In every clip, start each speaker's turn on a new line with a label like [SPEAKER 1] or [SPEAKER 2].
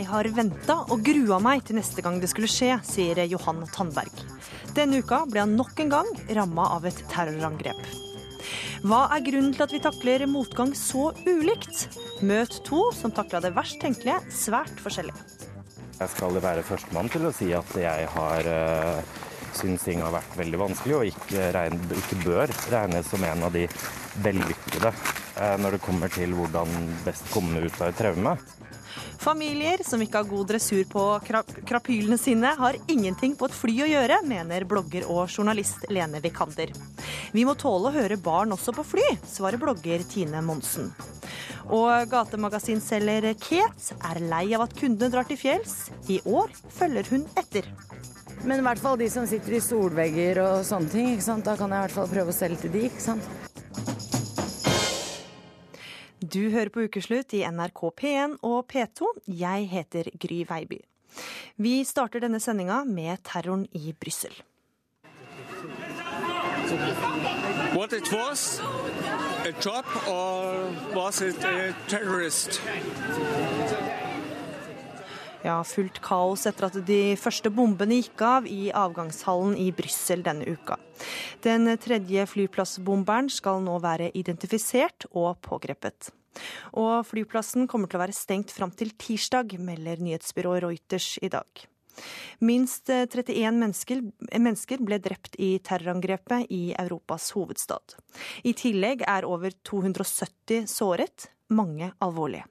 [SPEAKER 1] Jeg har venta og grua meg til neste gang det skulle skje, sier Johan Tandberg. Denne uka ble han nok en gang ramma av et terrorangrep. Hva er grunnen til at vi takler motgang så ulikt? Møt to som takla det verst tenkelige svært forskjellig.
[SPEAKER 2] Jeg skal være førstemann til å si at jeg har uh, syns ting har vært veldig vanskelig, og ikke, regn, ikke bør regnes som en av de vellykkede uh, når det kommer til hvordan best komme ut av et traume.
[SPEAKER 1] Familier som ikke har god dressur på krap krapylene sine, har ingenting på et fly å gjøre, mener blogger og journalist Lene Vikander. Vi må tåle å høre barn også på fly, svarer blogger Tine Monsen. Og gatemagasinselger Kate er lei av at kundene drar til fjells. I år følger hun etter.
[SPEAKER 3] Men i hvert fall de som sitter i solvegger og sånne ting. Da kan jeg i hvert fall prøve å selge til de, ikke sant.
[SPEAKER 1] Du hører på Ukeslutt i NRK P1 og P2. Jeg heter Gry Veiby. Vi starter denne sendinga med terroren i Brussel.
[SPEAKER 4] What it was, a job or was it a terrorist?
[SPEAKER 1] Ja, fullt kaos etter at de første bombene gikk av i avgangshallen i Brussel denne uka. Den tredje flyplassbomberen skal nå være identifisert og pågrepet. Og flyplassen kommer til å være stengt fram til tirsdag, melder nyhetsbyrået Reuters i dag. Minst 31 mennesker, mennesker, ble drept i terrorangrepet i Europas hovedstad. I tillegg er over 270 såret, mange alvorlige.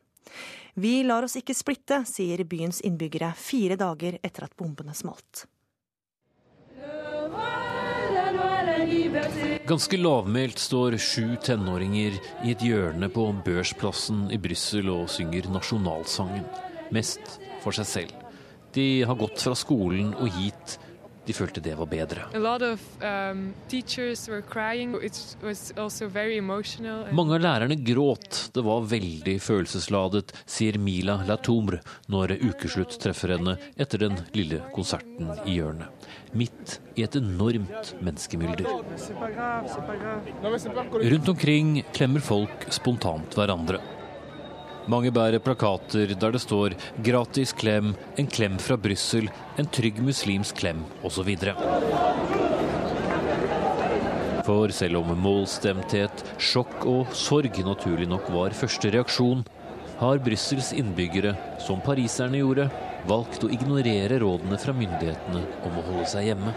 [SPEAKER 1] Vi lar oss ikke splitte, sier byens innbyggere fire dager etter at bombene smalt.
[SPEAKER 5] Ganske lavmælt står sju tenåringer i et hjørne på Børsplassen i Brussel og synger nasjonalsangen. Mest for seg selv. De har gått fra skolen og hit de følte det var bedre.
[SPEAKER 6] Of, um,
[SPEAKER 5] Mange av lærerne gråt. Det var veldig følelsesladet, sier Mila Latoumre når Ukeslutt treffer henne etter den lille konserten i hjørnet. Midt i et enormt menneskemylder. Rundt omkring klemmer folk spontant hverandre. Mange bærer plakater der det står 'gratis klem', 'en klem fra Brussel', 'en trygg muslimsk klem' osv. For selv om målstemthet, sjokk og sorg naturlig nok var første reaksjon, har Brussels innbyggere, som pariserne gjorde, valgt å ignorere rådene fra myndighetene om å holde seg hjemme.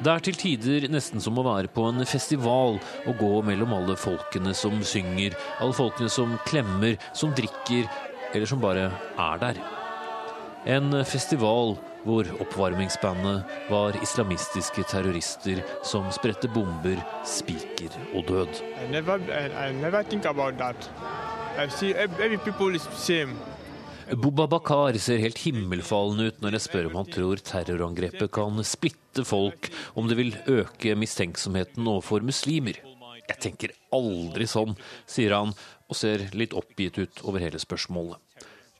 [SPEAKER 5] Det er til tider nesten som å være på en festival og gå mellom alle folkene som synger, alle folkene som klemmer, som drikker, eller som bare er der. En festival hvor oppvarmingsbandet var islamistiske terrorister som spredte bomber, spiker og død. I never, I, I never Bubba Bakar ser helt himmelfallen ut når jeg spør om han tror terrorangrepet kan splitte folk, om det vil øke mistenksomheten overfor muslimer. Jeg tenker aldri sånn, sier han og ser litt oppgitt ut over hele spørsmålet.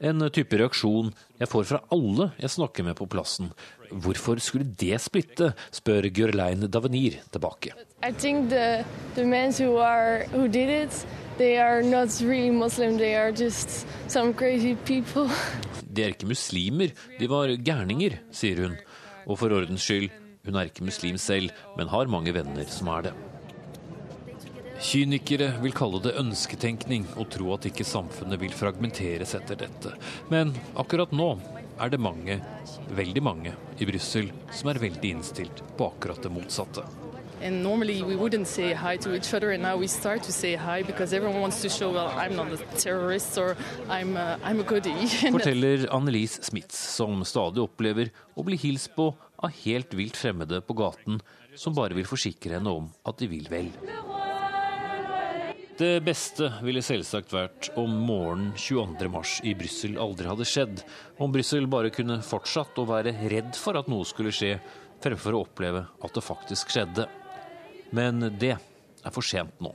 [SPEAKER 5] En type reaksjon jeg får fra alle jeg snakker med på plassen. Hvorfor skulle det splitte, spør Gørlein Davenir tilbake. I think the, the men who, are, who did it, They are not really Muslim, they are just some crazy people. De er ikke muslimer, de var gærninger, sier hun. Og for ordens skyld, hun er ikke muslim selv, men har mange venner som er det. Kynikere vil kalle det ønsketenkning og tro at ikke samfunnet vil fragmenteres etter dette. Men akkurat nå er det mange, veldig mange, i Brussel som er veldig innstilt på akkurat det motsatte. And normally we wouldn't say hi to each other, and now we start to say hi because everyone wants to show, well, I'm not a terrorist or I'm a, I'm a goodie. Forteller Annelise Smith, som stadig opplever å bli hilst på av helt vilt fremmede på gaten, som bare vil forsikre henne om at de vil vel. Det beste ville selvsagt vært om morgenen 22.3 i Brussel aldri hadde skjedd. Om Brussel bare kunne fortsatt å være redd for at noe skulle skje, fremfor å oppleve at det faktisk skjedde. Men det er for sent nå.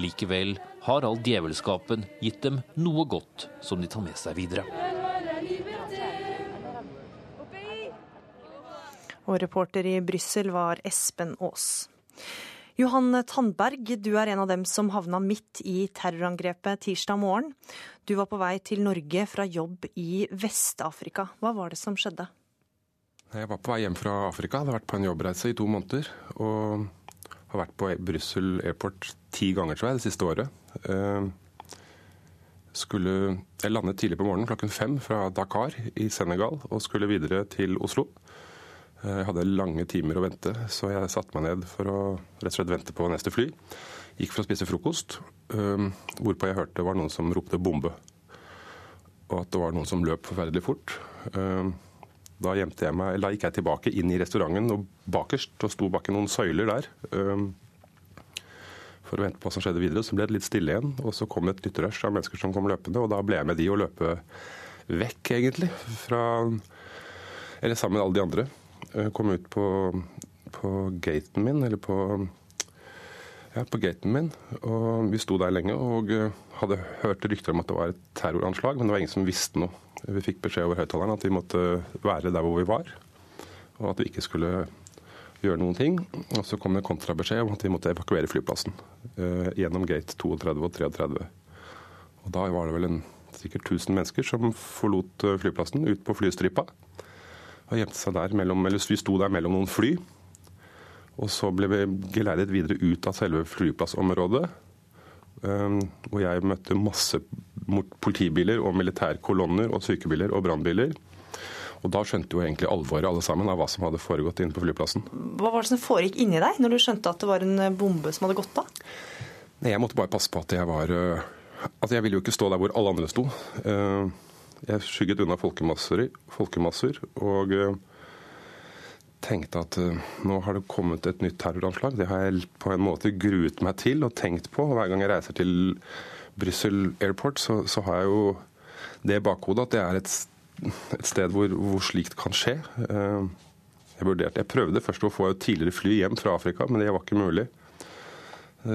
[SPEAKER 5] Likevel har all djevelskapen gitt dem noe godt som de tar med seg videre.
[SPEAKER 1] Og reporter i Brussel var Espen Aas. Johan Tandberg, du er en av dem som havna midt i terrorangrepet tirsdag morgen. Du var på vei til Norge fra jobb i Vest-Afrika. Hva var det som skjedde?
[SPEAKER 6] Jeg var på vei hjem fra Afrika. Hadde vært på en jobbreise i to måneder. Og har vært på Brussel airport ti ganger tror jeg, det siste året. Eh, skulle, jeg landet tidlig på morgenen klokken fem fra Dakar i Senegal og skulle videre til Oslo. Jeg hadde lange timer å vente, så jeg satte meg ned for å rett og slett vente på neste fly. Gikk for å spise frokost, um, hvorpå jeg hørte det var noen som ropte 'bombe'. Og at det var noen som løp forferdelig fort. Um, da, jeg meg, da gikk jeg tilbake inn i restauranten og bakerst og sto bak i noen søyler der. For å vente på hva som skjedde videre. Så ble det litt stille igjen. Og så kom det et nytt rush av mennesker som kom løpende, og da ble jeg med de å løpe vekk, egentlig. Fra Eller sammen med alle de andre. Eh, kom ut på, på gaten min, eller på ja, på gaten min. Og vi sto der lenge og eh, hadde hørt rykter om at det var et terroranslag, men det var ingen som visste noe. Vi fikk beskjed over høyttaleren at vi måtte være der hvor vi var, og at vi ikke skulle gjøre noen ting. Og så kom det kontrabeskjed om at vi måtte evakuere flyplassen uh, gjennom gate 32 og 33. Og da var det vel en, sikkert 1000 mennesker som forlot flyplassen ut på flystripa og gjemte seg der mellom, eller Vi sto der mellom noen fly. Og så ble vi geleidet videre ut av selve flyplassområdet. Um, hvor jeg møtte masse politibiler og militærkolonner og sykebiler og brannbiler. Og da skjønte jo egentlig alvoret alle sammen av hva som hadde foregått inne på flyplassen.
[SPEAKER 1] Hva var det som foregikk inni deg når du skjønte at det var en bombe som hadde gått av?
[SPEAKER 6] Nei, Jeg måtte bare passe på at jeg var Altså, jeg ville jo ikke stå der hvor alle andre sto. Uh, jeg skygget unna folkemasser, folkemasser og eh, tenkte at eh, nå har det kommet et nytt terroranslag. Det har jeg på en måte gruet meg til og tenkt på. Hver gang jeg reiser til Brussel Airport, så, så har jeg jo det i bakhodet at det er et, et sted hvor, hvor, slikt kan skje. Eh, jeg, vurderte, jeg prøvde først å få et tidligere fly hjem fra Afrika, men det var ikke mulig.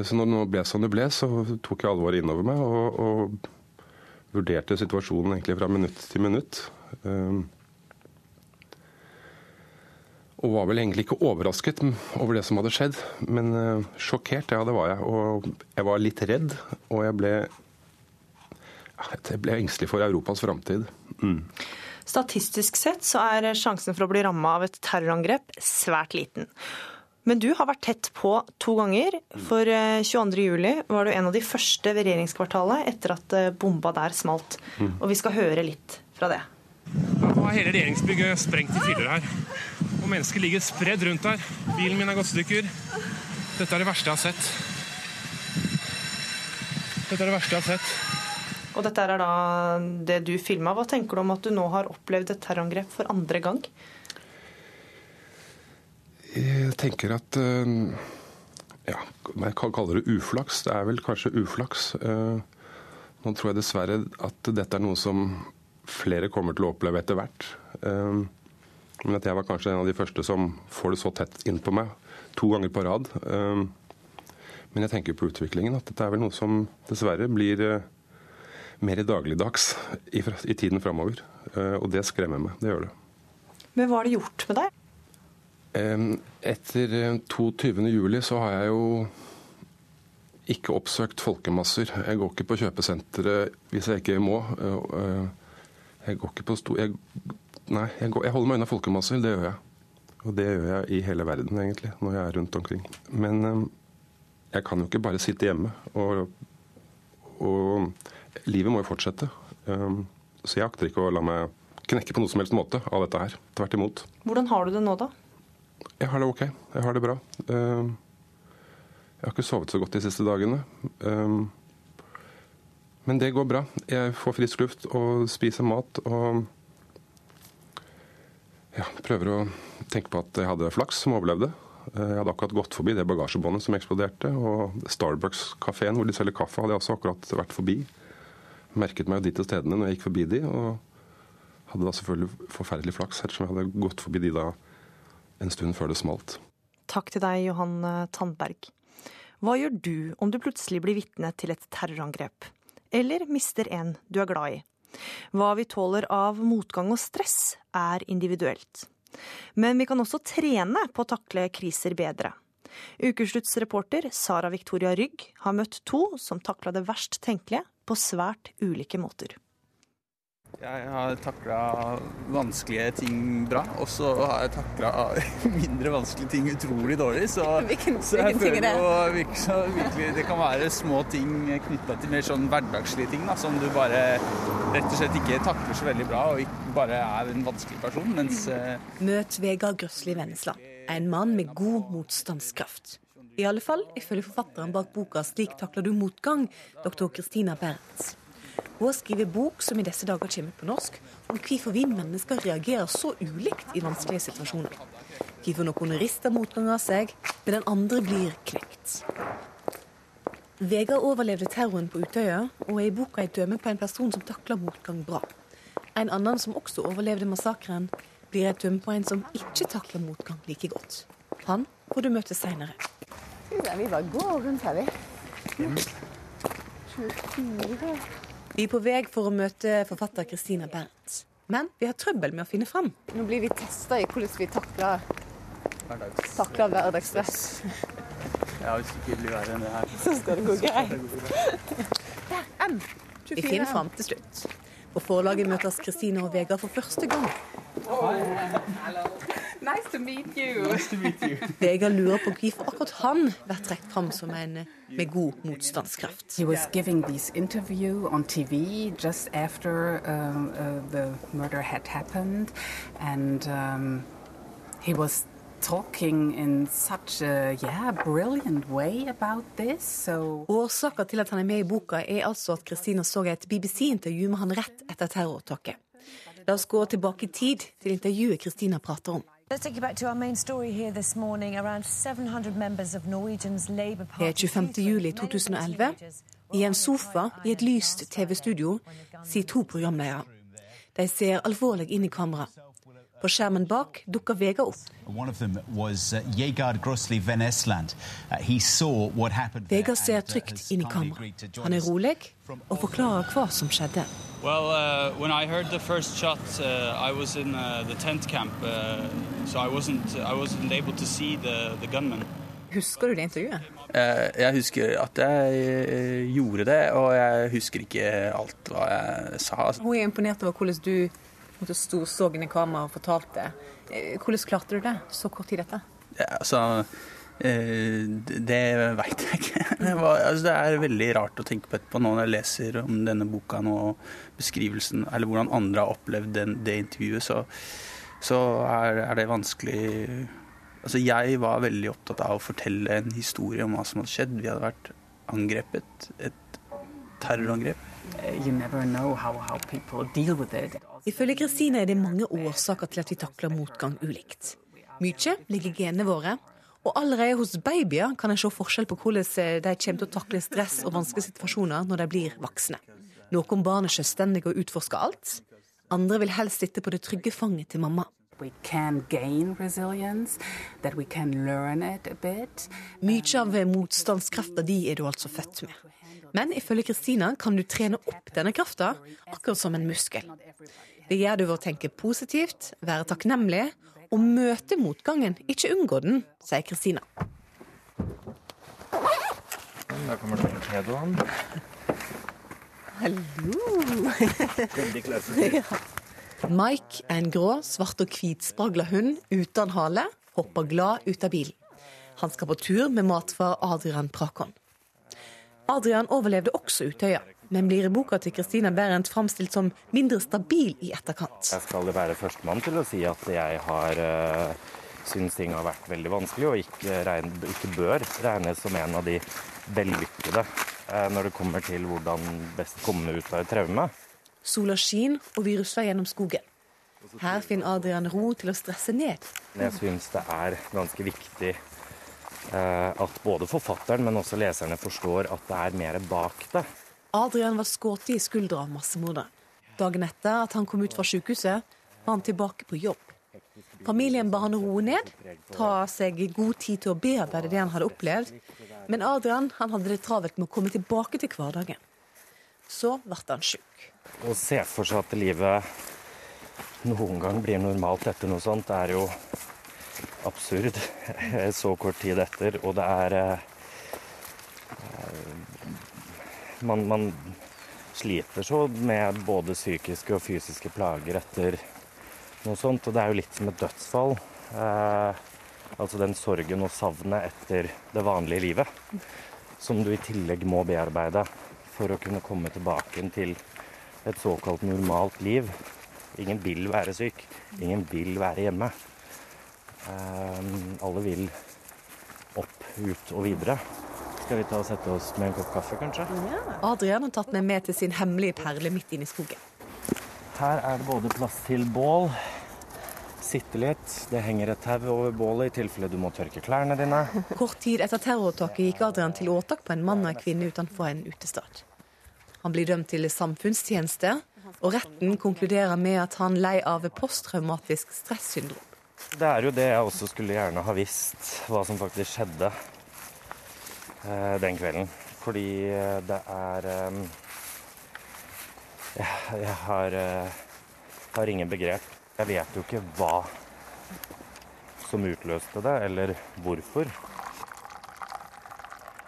[SPEAKER 6] Så når det ble som det ble, så tok jeg alvoret innover meg. og, og vurderte situasjonen egentlig fra minutt til minutt. Ehm, og var vel egentlig ikke overrasket over det som hadde skjedd, men eh, sjokkert, ja det var jeg. Og jeg var litt redd, og jeg ble, jeg ble engstelig for Europas framtid. Mm.
[SPEAKER 1] Statistisk sett så er sjansen for å bli ramma av et terrorangrep svært liten. Men du har vært tett på to ganger. For 22.07 eh, var du en av de første ved regjeringskvartalet etter at eh, bomba der smalt. Og vi skal høre litt fra det.
[SPEAKER 7] Nå er hele regjeringsbygget sprengt i filler her. Og mennesker ligger spredd rundt her. Bilen min er gått stykker. Dette er det verste jeg har sett. Dette er det verste jeg har sett.
[SPEAKER 1] Og dette er da det du filma. Hva tenker du om at du nå har opplevd et terrorangrep for andre gang?
[SPEAKER 6] Jeg tenker at eh, ja, jeg kaller det uflaks. Det er vel kanskje uflaks. Eh, nå tror jeg dessverre at dette er noe som flere kommer til å oppleve etter hvert. Eh, men at jeg var kanskje en av de første som får det så tett innpå meg to ganger på rad. Men jeg tenker på utviklingen, at dette er vel noe som dessverre blir mer dagligdags i, tiden framover. Og det skremmer meg. Det gjør det.
[SPEAKER 1] Men hva har det gjort med deg?
[SPEAKER 6] Etter 22.07 så har jeg jo ikke oppsøkt folkemasser. Jeg går ikke på kjøpesenteret hvis jeg ikke må. Jeg går ikke på sto... Jeg, nei, jeg, går, jeg holder meg unna folkemasser, det gjør jeg. Og det gjør jeg i hele verden, egentlig, når jeg er rundt omkring. Men jeg kan jo ikke bare sitte hjemme. Og, og livet må jo fortsette. Så jeg akter ikke å la meg knekke på noe som helst måte av dette her. Tvert imot.
[SPEAKER 1] Hvordan har du det nå, da?
[SPEAKER 6] Jeg har det OK. Jeg har det bra. Ehm, jeg har ikke sovet så godt de siste dagene. Ehm, men det går bra. Jeg får frisk luft og spiser mat og ja, prøver å tenke på at jeg hadde flaks som overlevde. Eh, jeg hadde akkurat gått forbi det bagasjebåndet som eksploderte. Og Starbucks-kafeen hvor de selger kaffe, hadde jeg også akkurat vært forbi. Merket meg jo de til stedene når jeg gikk forbi de, og hadde da selvfølgelig forferdelig flaks ettersom jeg hadde gått forbi de da en stund før det smalt.
[SPEAKER 1] Takk til deg, Johan eh, Tandberg. Hva gjør du om du plutselig blir vitne til et terrorangrep? Eller mister en du er glad i? Hva vi tåler av motgang og stress, er individuelt. Men vi kan også trene på å takle kriser bedre. Ukeslutts reporter Sara Victoria Rygg har møtt to som takla det verst tenkelige på svært ulike måter.
[SPEAKER 8] Jeg har takla vanskelige ting bra, og så har jeg takla mindre vanskelige ting utrolig dårlig. Så,
[SPEAKER 9] hvilken,
[SPEAKER 8] så jeg
[SPEAKER 9] er
[SPEAKER 8] føler jo virkelig, Det kan være små ting knytta til mer sånn hverdagslige ting da, som du bare rett og slett ikke takler så veldig bra, og ikke bare er en vanskelig person. Mens eh,
[SPEAKER 9] Møt Vegard Grøsli Vennesla, en mann med god motstandskraft. I alle fall ifølge forfatteren bak boka 'Slik takler du motgang', doktor Kristina Berntz. Hun har skrevet bok som i disse dager kommer på norsk, om hvorfor vi mennesker reagerer så ulikt i vanskelige situasjoner. Hvorfor noen rister motgang av seg, men den andre blir knekt. Vegard overlevde terroren på Utøya, og er i boka et dømme på en person som takler motgang bra. En annen som også overlevde massakren, blir et dømme på en som ikke takler motgang like godt. Han får du møte seinere.
[SPEAKER 3] Vi bare går rundt her, vi.
[SPEAKER 9] Vi er på vei for å møte forfatter Christina Bernt. Men vi har trøbbel med å finne fram.
[SPEAKER 3] Nå blir vi testa i hvordan vi takler,
[SPEAKER 8] hverdags...
[SPEAKER 3] takler hverdagsstress.
[SPEAKER 8] Ja, hvis det ikke blir verre enn det her.
[SPEAKER 3] Så skal det gå greit. Der, M.
[SPEAKER 9] Vi finner fram til slutt. På forlaget møtes Kristine og Vegard for første gang.
[SPEAKER 3] Nice to meet you.
[SPEAKER 9] Vegard lurer på hvorfor akkurat han blir trukket fram som en med god motstandskraft.
[SPEAKER 10] He was giving this interview on TV just after uh, uh, the murder had happened, and um, he was talking in such a yeah brilliant way about this. So
[SPEAKER 9] Årsaken til at han er med i boka, er altså at Kristina så et BBC-intervju med han rett etter terrortaket. La oss gå tilbake i tid til intervjuet Kristina prater om.
[SPEAKER 11] Let's take you back to our main story here this morning. Around 700 members of Norwegians Labour
[SPEAKER 9] Det er
[SPEAKER 11] Party
[SPEAKER 9] 25. juli 2011. I en sofa i et lyst TV-studio sier to programledere. De ser alvorlig inn i kamera. På skjermen bak dukker Vegard opp.
[SPEAKER 12] Uh. Uh,
[SPEAKER 9] Vegard ser
[SPEAKER 12] uh,
[SPEAKER 9] trygt inn i
[SPEAKER 12] kindly
[SPEAKER 9] kamera.
[SPEAKER 12] agreed to join
[SPEAKER 9] Han er rolig og forklarer hva som skjedde.
[SPEAKER 13] Well, uh, when I heard the first shot, uh, I was in uh, the tent camp, uh, so I wasn't I wasn't able to see the the gunman.
[SPEAKER 9] Husker du det intervjuet?
[SPEAKER 8] Eh, Jeg husker at jeg eh, gjorde det, og jeg husker ikke alt hva jeg sa.
[SPEAKER 9] Hun er imponert over hvordan du måtte sto så inn i kamera og fortalte. Eh, Hvordan klarte du det så kort tid etter?
[SPEAKER 8] Ja, altså, eh, det veit jeg ikke. Det, var, altså, det er veldig rart å tenke på etterpå nå når jeg leser om denne boka nå, og beskrivelsen, eller hvordan andre har opplevd den, det intervjuet, så, så er, er det vanskelig Altså, jeg var veldig opptatt av å fortelle en historie om hva som hadde skjedd. Vi hadde vært angrepet. Et terrorangrep.
[SPEAKER 10] you never know how, how people deal with it.
[SPEAKER 9] Ifølge Kristine er det mange årsaker til at vi takler motgang ulikt. Mye ligger i genene våre, og allerede hos babyer kan en se forskjell på hvordan de kommer til å takle stress og vanskelige situasjoner når de blir voksne. Noen barn er selvstendige og utforsker alt. Andre vil helst sitte på det trygge fanget til mamma. Mye av motstandskrafta di er du altså født med. Men ifølge Kristina kan du trene opp denne krafta, akkurat som en muskel. Det gjør du ved å tenke positivt, være takknemlig og møte motgangen, ikke unngå den, sier Kristina.
[SPEAKER 2] Der kommer det
[SPEAKER 9] Hallo!
[SPEAKER 2] Veldig klassisk.
[SPEAKER 9] Ja. Mike er en grå, svart og hvitspragla hund uten hale, hopper glad ut av bilen. Han skal på tur med matfar Adrian Prakon. Adrian overlevde også Utøya, men blir i boka til Christina Berendt framstilt som mindre stabil i etterkant.
[SPEAKER 2] Jeg skal være førstemann til å si at jeg har uh, syns ting har vært veldig vanskelig, og ikke, regn, ikke bør regnes som en av de vellykkede uh, når det kommer til hvordan best komme ut av et traume.
[SPEAKER 9] Sola skinner, og vi rusler gjennom skogen. Her finner Adrian ro til å stresse ned.
[SPEAKER 2] Jeg syns det er ganske viktig uh, at både forfatteren, men også leserne forstår at det er mer bak det.
[SPEAKER 9] Adrian var skutt i skuldra av massemordet. Dagen etter at han kom ut fra sykehuset, var han tilbake på jobb. Familien ba han roe ned, ta seg god tid til å bearbeide det han hadde opplevd. Men Adrian han hadde det travelt med å komme tilbake til hverdagen. Så ble han sjuk.
[SPEAKER 2] Å se for seg at livet noen gang blir normalt etter noe sånt, det er jo absurd så kort tid etter. Og det er eh, man, man sliter så med både psykiske og fysiske plager etter noe sånt. Og det er jo litt som et dødsfall. Eh, altså den sorgen og savnet etter det vanlige livet. Som du i tillegg må bearbeide for å kunne komme tilbake til et såkalt normalt liv. Ingen vil være syk. Ingen vil være hjemme. Eh, alle vil opp, ut og videre. Skal vi ta og sette oss med en kopp kaffe, kanskje?
[SPEAKER 9] Ja. Adrian har tatt meg med til sin hemmelige perle midt inne i skogen.
[SPEAKER 2] Her er det både plass til bål, sitte litt. Det henger et tau over bålet i tilfelle du må tørke klærne dine.
[SPEAKER 9] Kort tid etter terroråtaket gikk Adrian til åtak på en mann og en kvinne utenfor en utestad. Han blir dømt til samfunnstjeneste, og retten konkluderer med at han lei av posttraumatisk stressyndrom.
[SPEAKER 2] Det er jo det jeg også skulle gjerne ha visst, hva som faktisk skjedde den kvelden. Fordi eh, det er eh, Jeg har, har ingen begrep. Jeg vet jo ikke hva som utløste det, eller hvorfor.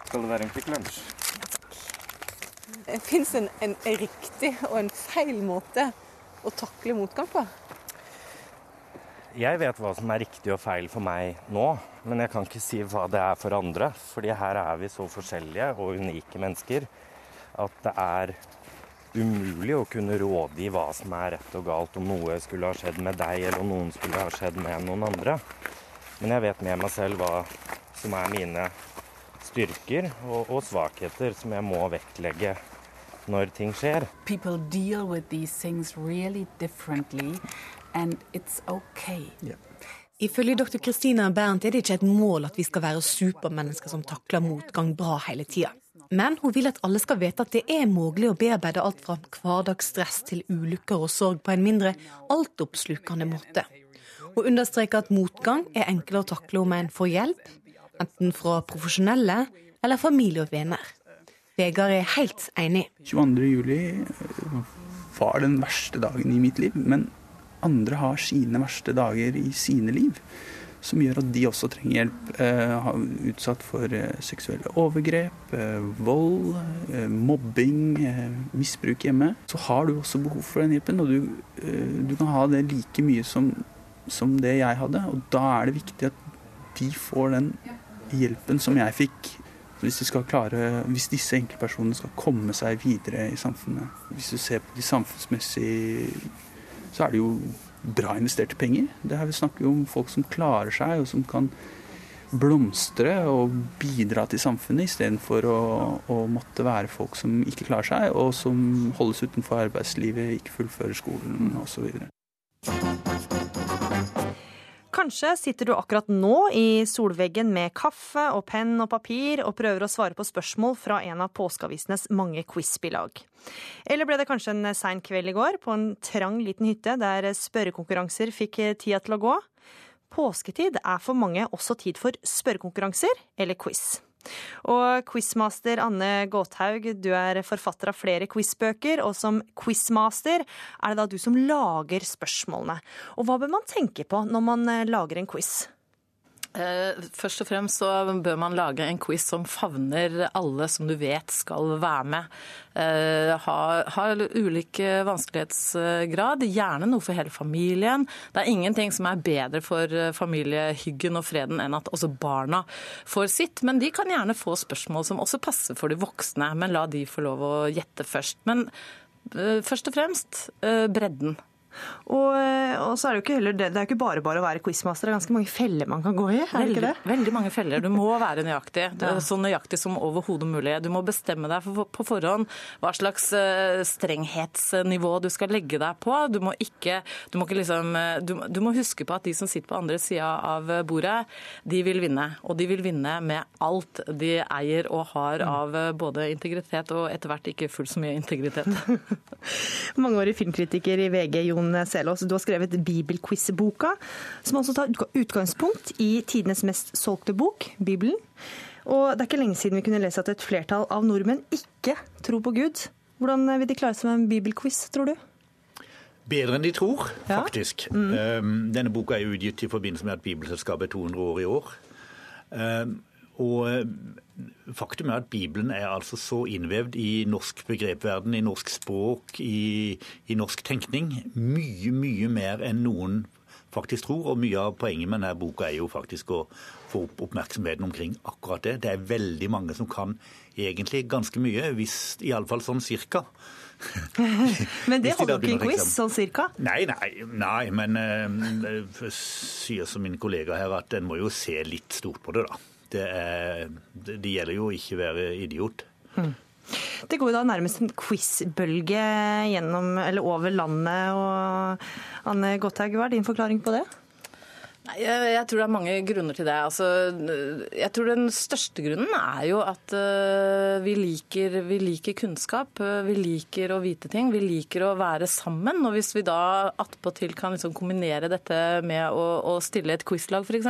[SPEAKER 2] Skal det være en Kvikk Lunsj?
[SPEAKER 9] Det fins en, en, riktig og en feil måte å takle motgang på.
[SPEAKER 2] Jeg vet hva som er riktig og feil for meg nå, men jeg kan ikke si hva det er for andre. fordi her er vi så forskjellige og unike mennesker at det er umulig å kunne rådgi hva som er rett og galt, om noe skulle ha skjedd med deg, eller om noen skulle ha skjedd med noen andre. Men jeg vet med meg selv hva som er mine styrker og, og svakheter som jeg må vektlegge når ting skjer.
[SPEAKER 10] People deal with these things really differently and it's okay. Yeah.
[SPEAKER 9] Ifølge dr. Kristina Bernt er det ikke et mål at vi skal være supermennesker som takler motgang bra hele tida. Men hun vil at alle skal vite at det er mulig å bearbeide alt fra hverdagsstress til ulykker og sorg på en mindre altoppslukende måte. Hun understreker at motgang er enklere å takle om en får hjelp, enten fra profesjonelle eller familie og venner. Vegard er helt enig.
[SPEAKER 8] 22. juli var den verste dagen i mitt liv. men andre har sine verste dager i sine liv. Som gjør at de også trenger hjelp. Eh, utsatt for eh, seksuelle overgrep, eh, vold, eh, mobbing, misbruk hjemme. Så har du også behov for den hjelpen, og du, du kan ha det like mye som, som det jeg hadde. Og da er det viktig at de får den hjelpen som jeg fikk. Hvis, klare, hvis disse enkeltpersonene skal komme seg videre i samfunnet. Hvis du ser på de samfunnsmessige så er det jo bra investerte penger. Det her Vi snakker om folk som klarer seg, og som kan blomstre og bidra til samfunnet, istedenfor å, å måtte være folk som ikke klarer seg, og som holdes utenfor arbeidslivet, ikke fullfører skolen osv.
[SPEAKER 1] Kanskje sitter du akkurat nå i solveggen med kaffe og penn og papir og prøver å svare på spørsmål fra en av påskeavisenes mange quizbilag. Eller ble det kanskje en sein kveld i går på en trang liten hytte der spørrekonkurranser fikk tida til å gå? Påsketid er for mange også tid for spørrekonkurranser eller quiz. Og quizmaster Anne Gåthaug, du er forfatter av flere quizbøker, og som quizmaster er det da du som lager spørsmålene. Og hva bør man tenke på når man eh, lager en quiz?
[SPEAKER 14] Eh, først og fremst så bør man lage en quiz som favner alle som du vet skal være med. Ha har, har ulik vanskelighetsgrad, gjerne noe for hele familien. Det er ingenting som er bedre for eh, familiehyggen og freden enn at også barna får sitt. Men de kan gjerne få spørsmål som også passer for de voksne, men la de få lov å gjette først. Men først og fremst bredden.
[SPEAKER 1] Og, eh, og, så er det jo ikke heller det, det er ikke bare bare å være quizmaster, det er ganske mange feller man kan gå i? er det ikke det?
[SPEAKER 14] Veldig mange feller. Du må være nøyaktig. Ja. Så nøyaktig som overhodet mulig. Du må bestemme deg for, på forhånd hva slags uh, strenghetsnivå du skal legge deg på. Du må ikke, du må ikke liksom eh, du, du, må huske på at de som sitter på andre sida av bordet, de vil vinne. Og de vil vinne med alt de eier og har mm. av både integritet og etter hvert ikke fullt så mye integritet.
[SPEAKER 1] Mangeårig filmkritiker i VG, Jon Jon Selås, du har skrevet Bibelquiz-boka, som også tar utgangspunkt i tidenes mest solgte bok, Bibelen. Og det er ikke lenge siden vi kunne lese at et flertall av nordmenn ikke tror på Gud. Hvordan vil de klare seg med en bibelquiz, tror du?
[SPEAKER 15] Bedre enn de tror, faktisk. Ja. Mm. Denne boka er utgitt i forbindelse med at Bibelselskapet er 200 år i år. Og eh, faktum er at Bibelen er altså så innvevd i norsk begrepverden, i norsk språk, i, i norsk tenkning. Mye, mye mer enn noen faktisk tror. Og mye av poenget med denne boka er jo faktisk å få opp oppmerksomheten omkring akkurat det. Det er veldig mange som kan egentlig ganske mye, hvis iallfall sånn cirka.
[SPEAKER 1] men det holder ikke i quiz, sånn cirka?
[SPEAKER 15] Nei, nei, nei men uh, sier som min kollega her at en må jo se litt stort på det, da. Det, er, det gjelder jo ikke å være idiot. Mm.
[SPEAKER 1] Det går jo da nærmest en quiz-bølge over landet. og Anne Gotthaug, hva er din forklaring på det?
[SPEAKER 14] Jeg, jeg, tror det er mange grunner til det. Altså, jeg tror Den største grunnen er jo at uh, vi, liker, vi, liker, kunnskap. Uh, vi liker å vite ting. Vi liker å være sammen. Og Hvis vi da attpåtil kan liksom kombinere dette med å, å stille et quizlag f.eks.,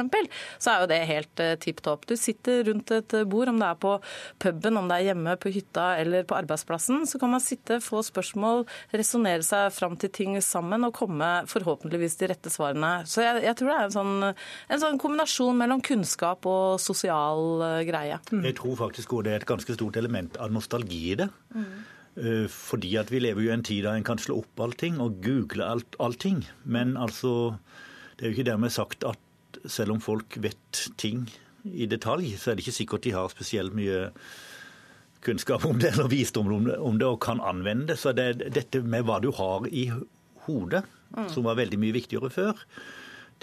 [SPEAKER 14] så er jo det helt uh, tipp topp. Du sitter rundt et bord, om det er på puben, om det er hjemme på hytta eller på arbeidsplassen, så kan man sitte, få spørsmål, resonnere seg fram til ting sammen og komme forhåpentligvis de rette svarene. Så jeg, jeg tror det er en sånn sånn, en sånn kombinasjon mellom kunnskap og sosial eh, greie.
[SPEAKER 15] Mm. Jeg tror faktisk også det er et ganske stort element av nostalgi i det. Mm. Eh, fordi at vi lever jo i en tid da en kan slå opp allting og google alt, allting. Men altså, det er jo ikke dermed sagt at selv om folk vet ting i detalj, så er det ikke sikkert de har spesielt mye kunnskap om det eller visdom om det, om det og kan anvende det. Så det er dette med hva du har i hodet, mm. som var veldig mye viktigere før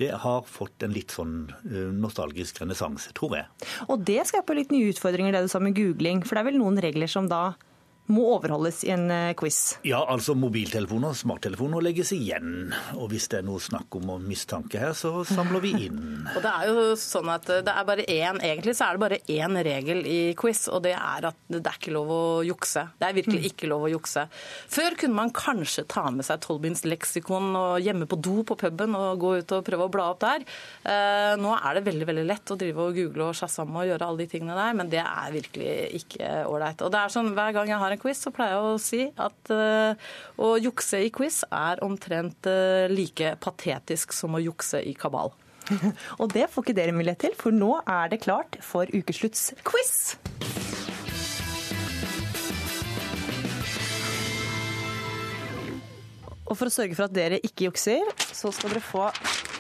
[SPEAKER 15] det har fått en litt sånn eh, nostalgisk renessanse, tror jeg.
[SPEAKER 1] Og det skaper litt nye utfordringer, det du sa med googling. For det er vel noen regler som da må overholdes i en eh, quiz?
[SPEAKER 15] Ja, altså mobiltelefoner og smarttelefoner legges igjen. Og hvis det er noe snakk om mistanke her, så samler vi inn.
[SPEAKER 14] og det er jo sånn at det er bare én, Egentlig så er det bare én regel i quiz, og det er at det er ikke lov å jukse. Det er virkelig mm. ikke lov å jukse. Før kunne man kanskje ta med seg Tolbins leksikon og hjemme på do på puben og gå ut og prøve å bla opp der. Eh, nå er det veldig veldig lett å drive og google og sjasamme og gjøre alle de tingene der, men det er virkelig ikke ålreit. Og det er sånn hver gang jeg har en quiz, så pleier jeg å si at uh, å jukse i quiz er omtrent uh, like patetisk som å jukse i kabal.
[SPEAKER 1] Og det får ikke dere mulighet til, for nå er det klart for ukeslutts quiz. Og for å sørge for at dere ikke jukser, så skal dere få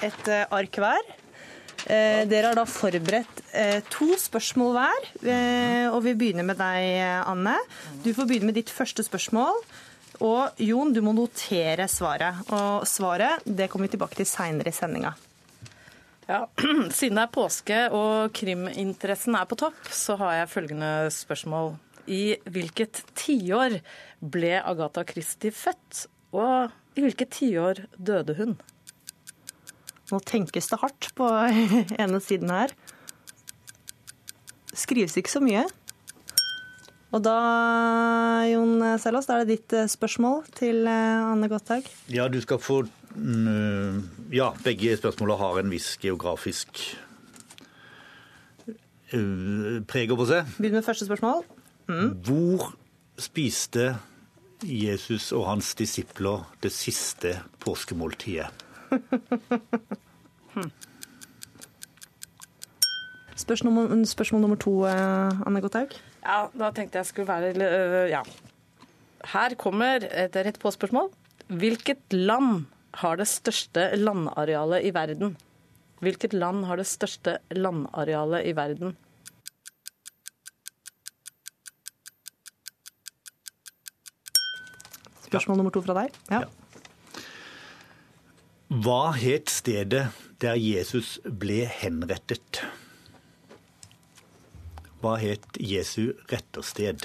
[SPEAKER 1] et eh, ark hver. Eh, dere har da forberedt eh, to spørsmål hver. Eh, og vi begynner med deg, Anne. Du får begynne med ditt første spørsmål. Og Jon, du må notere svaret. Og svaret det kommer vi tilbake til seinere i sendinga.
[SPEAKER 14] Ja, Siden det er påske og kriminteressen er på topp, så har jeg følgende spørsmål. I hvilket tiår ble Agatha Christie født? Og i hvilket tiår døde hun?
[SPEAKER 1] Nå tenkes det hardt på ene siden her. Skrives ikke så mye. Og da, Jon Selås, da er det ditt eh, spørsmål til eh, Anne Gotthaug.
[SPEAKER 15] Ja, du skal få mm, Ja, begge spørsmålene har en viss geografisk eh, preg over seg.
[SPEAKER 1] Begynn med første spørsmål.
[SPEAKER 15] Mm. Hvor spiste Jesus og hans disipler det siste påskemåltidet?
[SPEAKER 1] Spørsmål, spørsmål, nummer to, eh, Anne Gotthaug.
[SPEAKER 14] Ja, da tenkte jeg skulle være øh, Ja. Her kommer et rett på-spørsmål. Hvilket land har det største landarealet i verden? Hvilket land har det største landarealet i verden?
[SPEAKER 1] Spørsmål nummer to fra deg. Ja. ja.
[SPEAKER 15] Hva het stedet der Jesus ble henrettet? Hva het Jesu rettersted?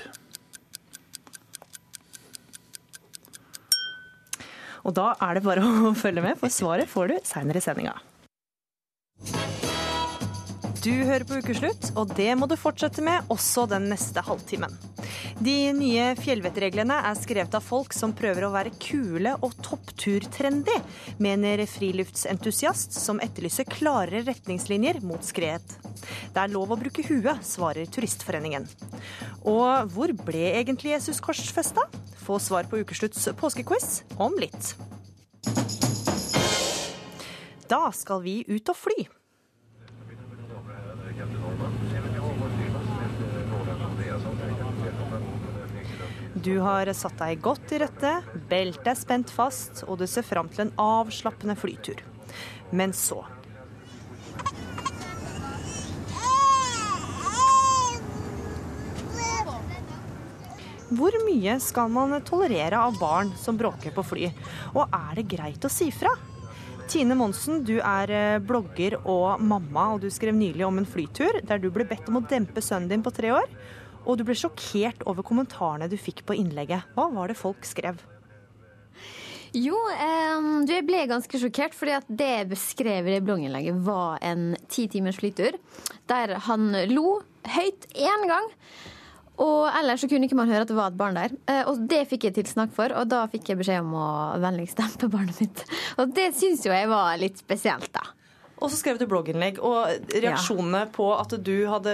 [SPEAKER 1] Og da er det bare å følge med, for svaret får du seinere i sendinga. Du hører på Ukeslutt, og det må du fortsette med også den neste halvtimen. De nye fjellvettreglene er skrevet av folk som prøver å være kule og toppturtrendy, mener friluftsentusiast som etterlyser klarere retningslinjer mot skred. Det er lov å bruke huet, svarer Turistforeningen. Og hvor ble egentlig Jesus korsfesta? Få svar på Ukeslutts påskequiz om litt. Da skal vi ut og fly. Du har satt deg godt i rette, beltet er spent fast, og du ser fram til en avslappende flytur. Men så Hvor mye skal man tolerere av barn som bråker på fly, og er det greit å si fra? Tine Monsen, du er eh, blogger og mamma, og du skrev nylig om en flytur der du ble bedt om å dempe sønnen din på tre år, og du ble sjokkert over kommentarene du fikk på innlegget. Hva var det folk skrev?
[SPEAKER 16] Jo, eh, jeg ble ganske sjokkert, fordi at det jeg beskrev i blogginnlegget, var en ti timers flytur der han lo høyt én gang. Og ellers så kunne ikke man høre at det var et barn der. Eh, og det fikk jeg tilsnakk for, og da fikk jeg beskjed om å vennligst dempe barnet mitt. Og det syns jo jeg var litt spesielt, da.
[SPEAKER 1] Og så skrev du blogginnlegg, og reaksjonene ja. på at du hadde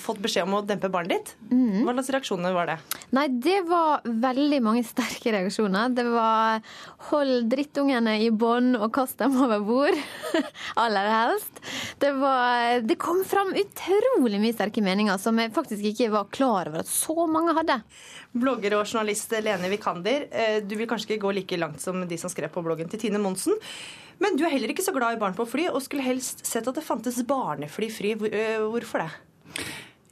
[SPEAKER 1] fått beskjed om å dempe barnet ditt, mm. hva slags reaksjoner var det?
[SPEAKER 16] Nei, det var veldig mange sterke reaksjoner. Det var 'hold drittungene i bånd og kast dem over bord', aller helst. Det, var, det kom fram utrolig mye sterke meninger som jeg faktisk ikke var klar over at så mange hadde.
[SPEAKER 1] Blogger og journalist Lene Vikander, eh, du vil kanskje ikke gå like langt som de som skrev på bloggen til Tine Monsen. Men du er heller ikke så glad i barn på fly, og skulle helst sett at det fantes barnefly fri. Hvorfor det?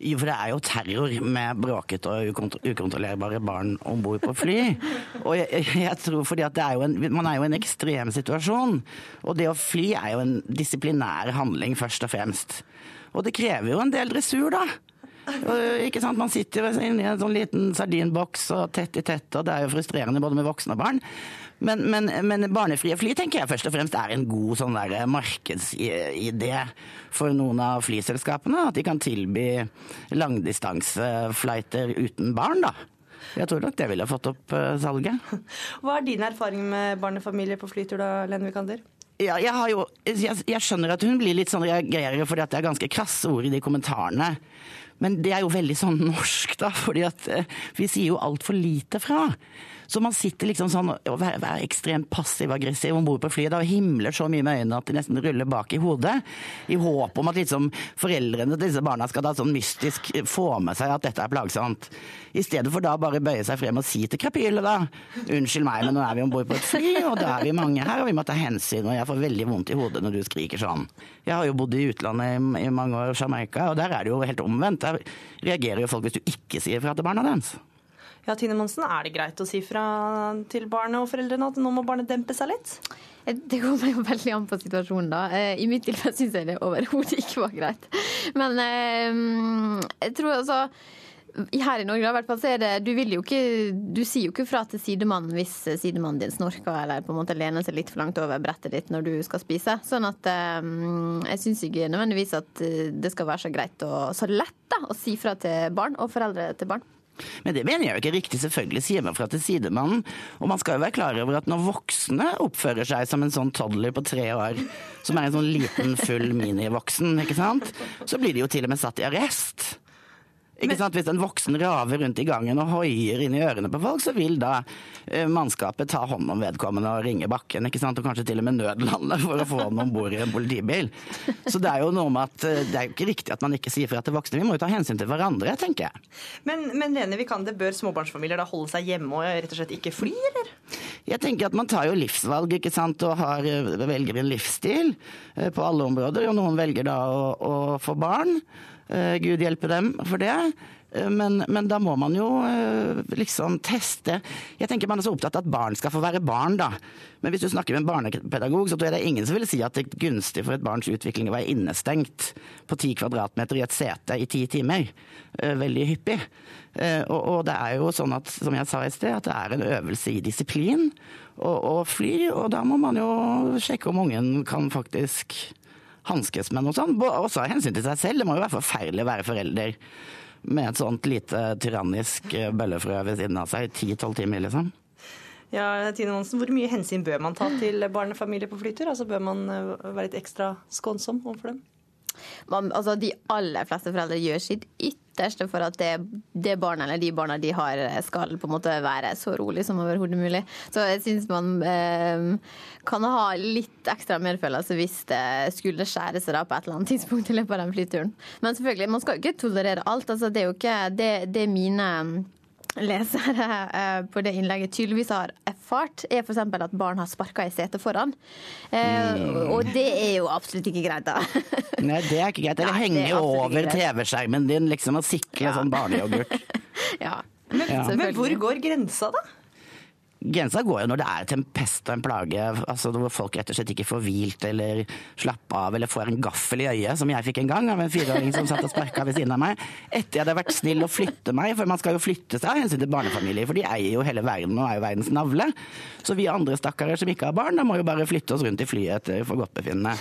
[SPEAKER 17] Jo, for det er jo terror med bråkete og ukontrollerbare barn om bord på fly. Og jeg, jeg, tror fordi at er en, man er jo i en ekstrem situasjon. Og det å fly er jo en disiplinær handling, først og fremst. Og det krever jo en del dressur, da. Ikke sant? Man sitter jo inni en sånn liten sardinboks og tett i tett, og det er jo frustrerende både med voksne og barn. Men, men, men, barnefrie fly tenker jeg først og fremst er en god sånn der markedsidé for noen av flyselskapene. At de kan tilby langdistanseflighter uten barn, da. Jeg tror nok det ville fått opp uh, salget.
[SPEAKER 1] Hva er din erfaring med barnefamilier på flytur da, Lene Vikander?
[SPEAKER 17] Ja, jeg, jo, jeg, jeg, skjønner at hun blir litt sånn reagerer fordi at det er ganske krasse ord i de kommentarene. Men det er jo veldig sånn norsk, da. fordi at uh, vi sier jo altfor lite fra. Så man sitter liksom sånn og er ekstremt passiv-aggressiv om bord på flyet og himler så mye med øynene at de nesten ruller bak i hodet. I håp om at liksom foreldrene til disse barna skal da sånn mystisk få med seg at dette er plagsomt. I stedet for da bare bøye seg frem og si til krapylet da Unnskyld meg, men nå er vi om bord på et fly, og da er vi mange her, og vi må ta hensyn, og jeg får veldig vondt i hodet når du skriker sånn. Jeg har jo bodd i utlandet i, i mange år, Jamaica, og der er det jo helt omvendt. Der reagerer jo folk hvis du ikke sier fra til barna deres.
[SPEAKER 1] Ja, Tine Monsen, Er det greit å si fra til barnet og foreldrene at nå må barnet dempe seg litt?
[SPEAKER 16] Eh, det kommer jo veldig an på situasjonen, da. Eh, I mitt tilfelle syns jeg det overhodet ikke var greit. Men eh, jeg tror altså her i Norge, i hvert fall, så er det Du jo ikke Du sier jo ikke fra til sidemannen hvis sidemannen din snorker eller på en måte lener seg litt for langt over brettet ditt når du skal spise. Sånn at um, jeg syns ikke nødvendigvis at det skal være så greit og så lett da, å si fra til barn og foreldre til barn.
[SPEAKER 17] Men det mener jeg jo ikke riktig. Selvfølgelig sier man fra til sidemannen. Og man skal jo være klar over at når voksne oppfører seg som en sånn toddler på tre år, som er en sånn liten, full minivoksen, ikke sant, så blir de jo til og med satt i arrest. Ikke sant? Hvis en voksen raver rundt i gangen og hoier inn i ørene på folk, så vil da uh, mannskapet ta hånd om vedkommende og ringe bakken. ikke sant? Og kanskje til og med nødlande for å få ham om bord i en politibil. Så det er jo noe med at uh, det er jo ikke riktig at man ikke sier fra til voksne. Vi må jo ta hensyn til hverandre, tenker jeg.
[SPEAKER 1] Men, men Lene det bør småbarnsfamilier da holde seg hjemme og rett og slett ikke fly, eller?
[SPEAKER 17] Jeg tenker at man tar jo livsvalg, ikke sant, og har, eh, velger en livsstil på alle områder. Og noen velger da å, å få barn. Eh, Gud hjelpe dem for det. Eh, men, men, da må man jo eh, liksom teste Jeg tenker man er så opptatt av at barn skal få være barn, da. Men hvis du snakker med en barnepedagog, så tror jeg det er ingen som vil si at det er gunstig for et barns utvikling å være innestengt på ti kvadratmeter i et sete i ti timer. Veldig hyppig. Og, og, det er jo sånn at, som jeg sa i sted, at det er en øvelse i disiplin å fly. Og da må man jo sjekke om ungen kan faktisk hanskes med noe sånt. Også av hensyn til seg selv. Det må jo være forferdelig å være forelder med et sånt lite tyrannisk eh, bøllefrø ved siden av seg i ti-tolv timer, liksom.
[SPEAKER 1] Ja, Tine Monsen, Hvor mye hensyn bør man ta til barnefamilier på flytur? Altså Bør man eh, være litt ekstra skånsom overfor dem?
[SPEAKER 16] Man, altså, de aller fleste foreldre gjør sitt ytterste for at det, det barnet eller de barna de har, skal på en måte være så rolig som overhodet mulig. Så jeg syns man eh, kan ha litt ekstra medfølelse hvis det skulle skjære seg da på et eller annet tidspunkt i løpet av den flyturen. Men selvfølgelig, man skal jo ikke tolerere alt. Altså, det er jo ikke det, det er mine lesere eh, på det innlegget tydeligvis har erfart, er f.eks. at barn har sparka i setet foran. Eh,
[SPEAKER 17] Mm.
[SPEAKER 16] Og det er jo absolutt ikke greit, da.
[SPEAKER 17] Nei, det er ikke greit. Eller
[SPEAKER 16] det er
[SPEAKER 17] henge over. TV-skjermen din liksom og sikle sånn barneyoghurt.
[SPEAKER 16] ja.
[SPEAKER 1] Men,
[SPEAKER 17] Ja.
[SPEAKER 1] men hvor går grensa, da?
[SPEAKER 17] Grensa går jo når det er til en og en plage, altså hvor folk rett og slett ikke får hvilt eller slappe av eller får en gaffel i øyet, som jeg fikk en gang av en fireåring som satt og sparka ved siden av meg. Etter jeg hadde vært snill og flytte meg, for man skal jo flytte seg av hensyn til barnefamilier, for de eier jo hele verden og er jo verdens navle. Så vi andre stakkarer som ikke har barn, da må jo bare flytte oss rundt i flyet etter forgodtbefinnende.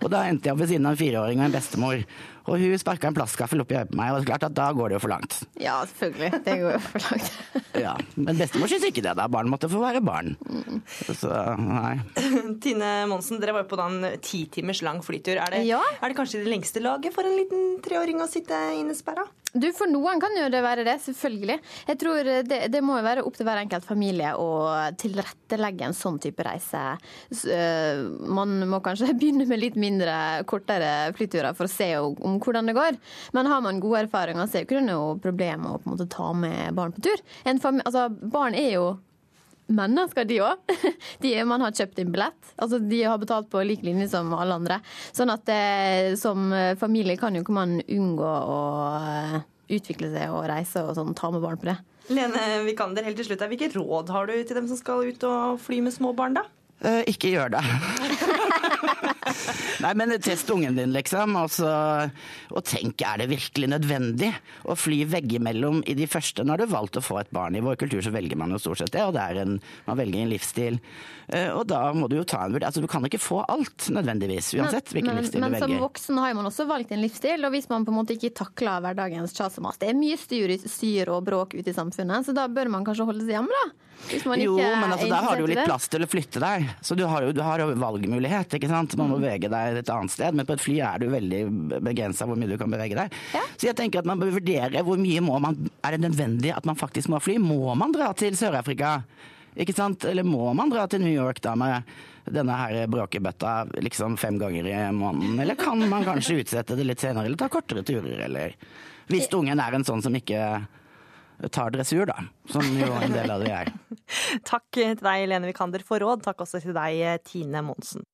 [SPEAKER 17] Og da endte jeg opp ved siden av en fireåring og en bestemor. Og hun sparka en plastgaffel opp i øyet på meg, og det er klart at da går det jo for langt.
[SPEAKER 16] Ja, selvfølgelig. Det går jo for langt.
[SPEAKER 17] Ja, Men bestemor syns ikke det, da. Barn måtte få være barn. Så nei.
[SPEAKER 1] Tine Monsen, dere var jo på da en ti timers lang flytur. Er det, er det kanskje det lengste laget for en liten treåring å sitte innesperra?
[SPEAKER 16] Du, For noen kan jo det være det, selvfølgelig. Jeg tror det, det må jo være opp til hver enkelt familie å tilrettelegge en sånn type reise. Øh, Man må kanskje begynne med litt mindre, kortere flyturer for å se om, hvordan det går. Men har man gode erfaringer, så er det ikke noe problem å på en måte ta med barn på tur. En fami- altså, barn er jo mennesker, de òg. Man har kjøpt inn billett. Altså, de har betalt på lik linje som alle andre. Sånn at eh, som familie kan jo ikke man unngå å eh, utvikle seg og reise og sånn, ta med barn på det.
[SPEAKER 1] Lene Vikander, helt til slutt, hvilke råd har du til dem som skal ut og fly med små barn, da?
[SPEAKER 17] Eh, ikke gjør det. Nei, men test ungen din, liksom. Og, og tenk, er det virkelig nødvendig å fly veggimellom i de første Nå har du valgt å få et barn. I vår kultur så velger man jo stort sett det, og det er en, man velger en livsstil. Eh, og da må du jo ta en vurdering. Altså, du kan ikke få alt, nødvendigvis, uansett hvilken
[SPEAKER 16] men,
[SPEAKER 17] livsstil
[SPEAKER 16] men
[SPEAKER 17] du
[SPEAKER 16] som
[SPEAKER 17] velger.
[SPEAKER 16] voksen har man også valgt en livsstil, og hvis man på en måte ikke takler hverdagens kjas og mas Det er mye styr, styr og bråk ute i samfunnet, så da bør man kanskje holde seg hjemme, da.
[SPEAKER 17] Jo, men altså,
[SPEAKER 16] er
[SPEAKER 17] der har du jo litt plass til å flytte deg. Så du har jo, du har jo valgmulighet, ikke sant. Man må
[SPEAKER 16] Mm.
[SPEAKER 17] bevege deg et annet sted, men på et fly er du veldig begrensa hvor mye du kan bevege deg. Så jeg tenker at man bør vurdere hvor mye må man Er det nødvendig at man faktisk må fly? Må man dra til Sør-Afrika? Ikke sant? Eller må man dra til New York da med denne her bråkebøtta liksom fem ganger i måneden? Eller kan man kanskje utsette det litt senere, eller ta kortere turer, eller Hvis ungen er en sånn som ikke tar dressur, da. Som jo en del av det er.
[SPEAKER 1] Takk til deg, Lene Vikander, for råd. Takk også til deg, Tine Monsen.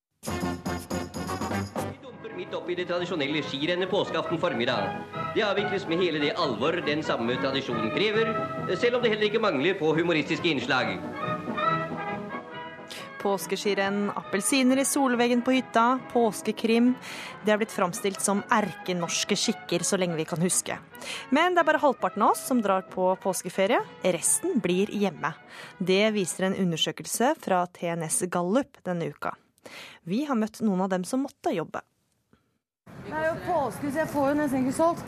[SPEAKER 18] Midt oppi det tradisjonelle skirennet påskeaften formiddag. Det avvikles med hele det alvor den samme tradisjonen krever, selv om det heller ikke mangler på humoristiske innslag.
[SPEAKER 1] Påskeskirenn, appelsiner i solveggen på hytta, påskekrim. Det er blitt framstilt som erkenorske skikker så lenge vi kan huske. Men det er bare halvparten av oss som drar på påskeferie. Resten blir hjemme. Det viser en undersøkelse fra TNS Gallup denne uka. Vi har møtt noen av dem som måtte jobbe.
[SPEAKER 3] Det er jo påske, så jeg får jo nesten ikke solgt.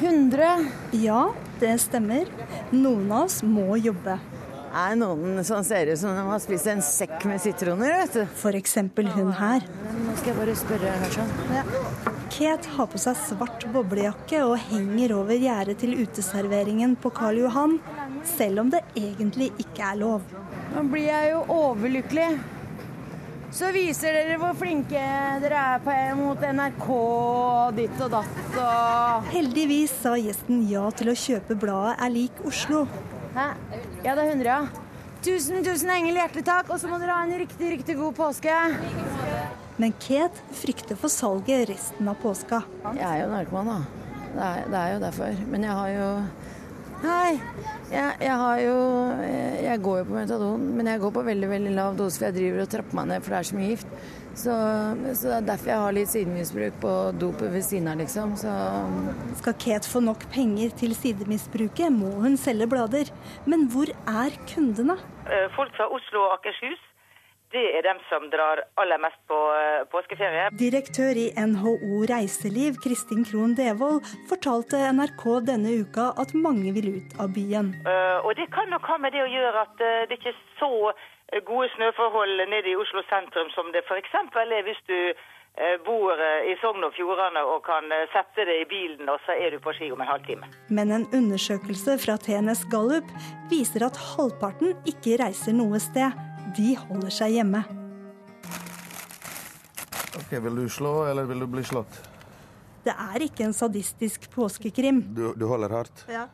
[SPEAKER 3] 100.
[SPEAKER 19] Ja, det stemmer. Noen av oss må jobbe.
[SPEAKER 3] Er noen som ser ut som de har spist en sekk med sitroner, vet du.
[SPEAKER 19] For eksempel hun her.
[SPEAKER 3] Nå skal jeg bare spørre her sånn.
[SPEAKER 19] Ja. Kate har på seg svart boblejakke og henger over gjerdet til uteserveringen på Karl Johan, selv om det egentlig ikke er lov.
[SPEAKER 3] Nå blir jeg jo overlykkelig. Så viser dere hvor flinke dere er på, mot NRK og ditt og datt og
[SPEAKER 19] Heldigvis sa gjesten ja til å kjøpe bladet Er lik Oslo.
[SPEAKER 3] Hæ? Ja, det er 100, ja. Tusen, tusen engel, hjertelig takk. Og så må dere ha en riktig, riktig god påske.
[SPEAKER 19] Men Kate frykter for salget resten av påska.
[SPEAKER 3] Jeg er jo narkoman, da. Det er, det er jo derfor. Men jeg har jo Hei. Jeg, jeg har jo jeg, jeg går jo på metadon, men jeg går på veldig veldig lav dose, for jeg driver og trapper meg ned, for det er så mye gift. Så, så det er derfor jeg har litt sidemisbruk på dopet ved siden av, liksom. Så
[SPEAKER 19] Skal Kate få nok penger til sidemisbruket, må hun selge blader. Men hvor er kundene?
[SPEAKER 20] Eh, Folk fra Oslo og Akershus, det er dem som drar aller mest på eh, påskeferie.
[SPEAKER 19] Direktør i NHO Reiseliv, Kristin Krohn Devold, fortalte NRK denne uka at mange vil ut av byen.
[SPEAKER 20] Eh, Og det kan nok ha med det å gjøre at det ikke er så gode snøforhold nede i Oslo sentrum som det f.eks. er hvis du eh, bor i Sogn og Fjordane og kan sette det i bilen, og så er du på ski om en halvtime.
[SPEAKER 19] Men en undersøkelse fra TNS Gallup viser at halvparten ikke reiser noe sted. De holder seg hjemme.
[SPEAKER 21] Ok, Vil du slå, eller vil du bli slått?
[SPEAKER 19] Det er ikke en sadistisk påskekrim.
[SPEAKER 21] Du, du holder hardt?
[SPEAKER 19] Ja.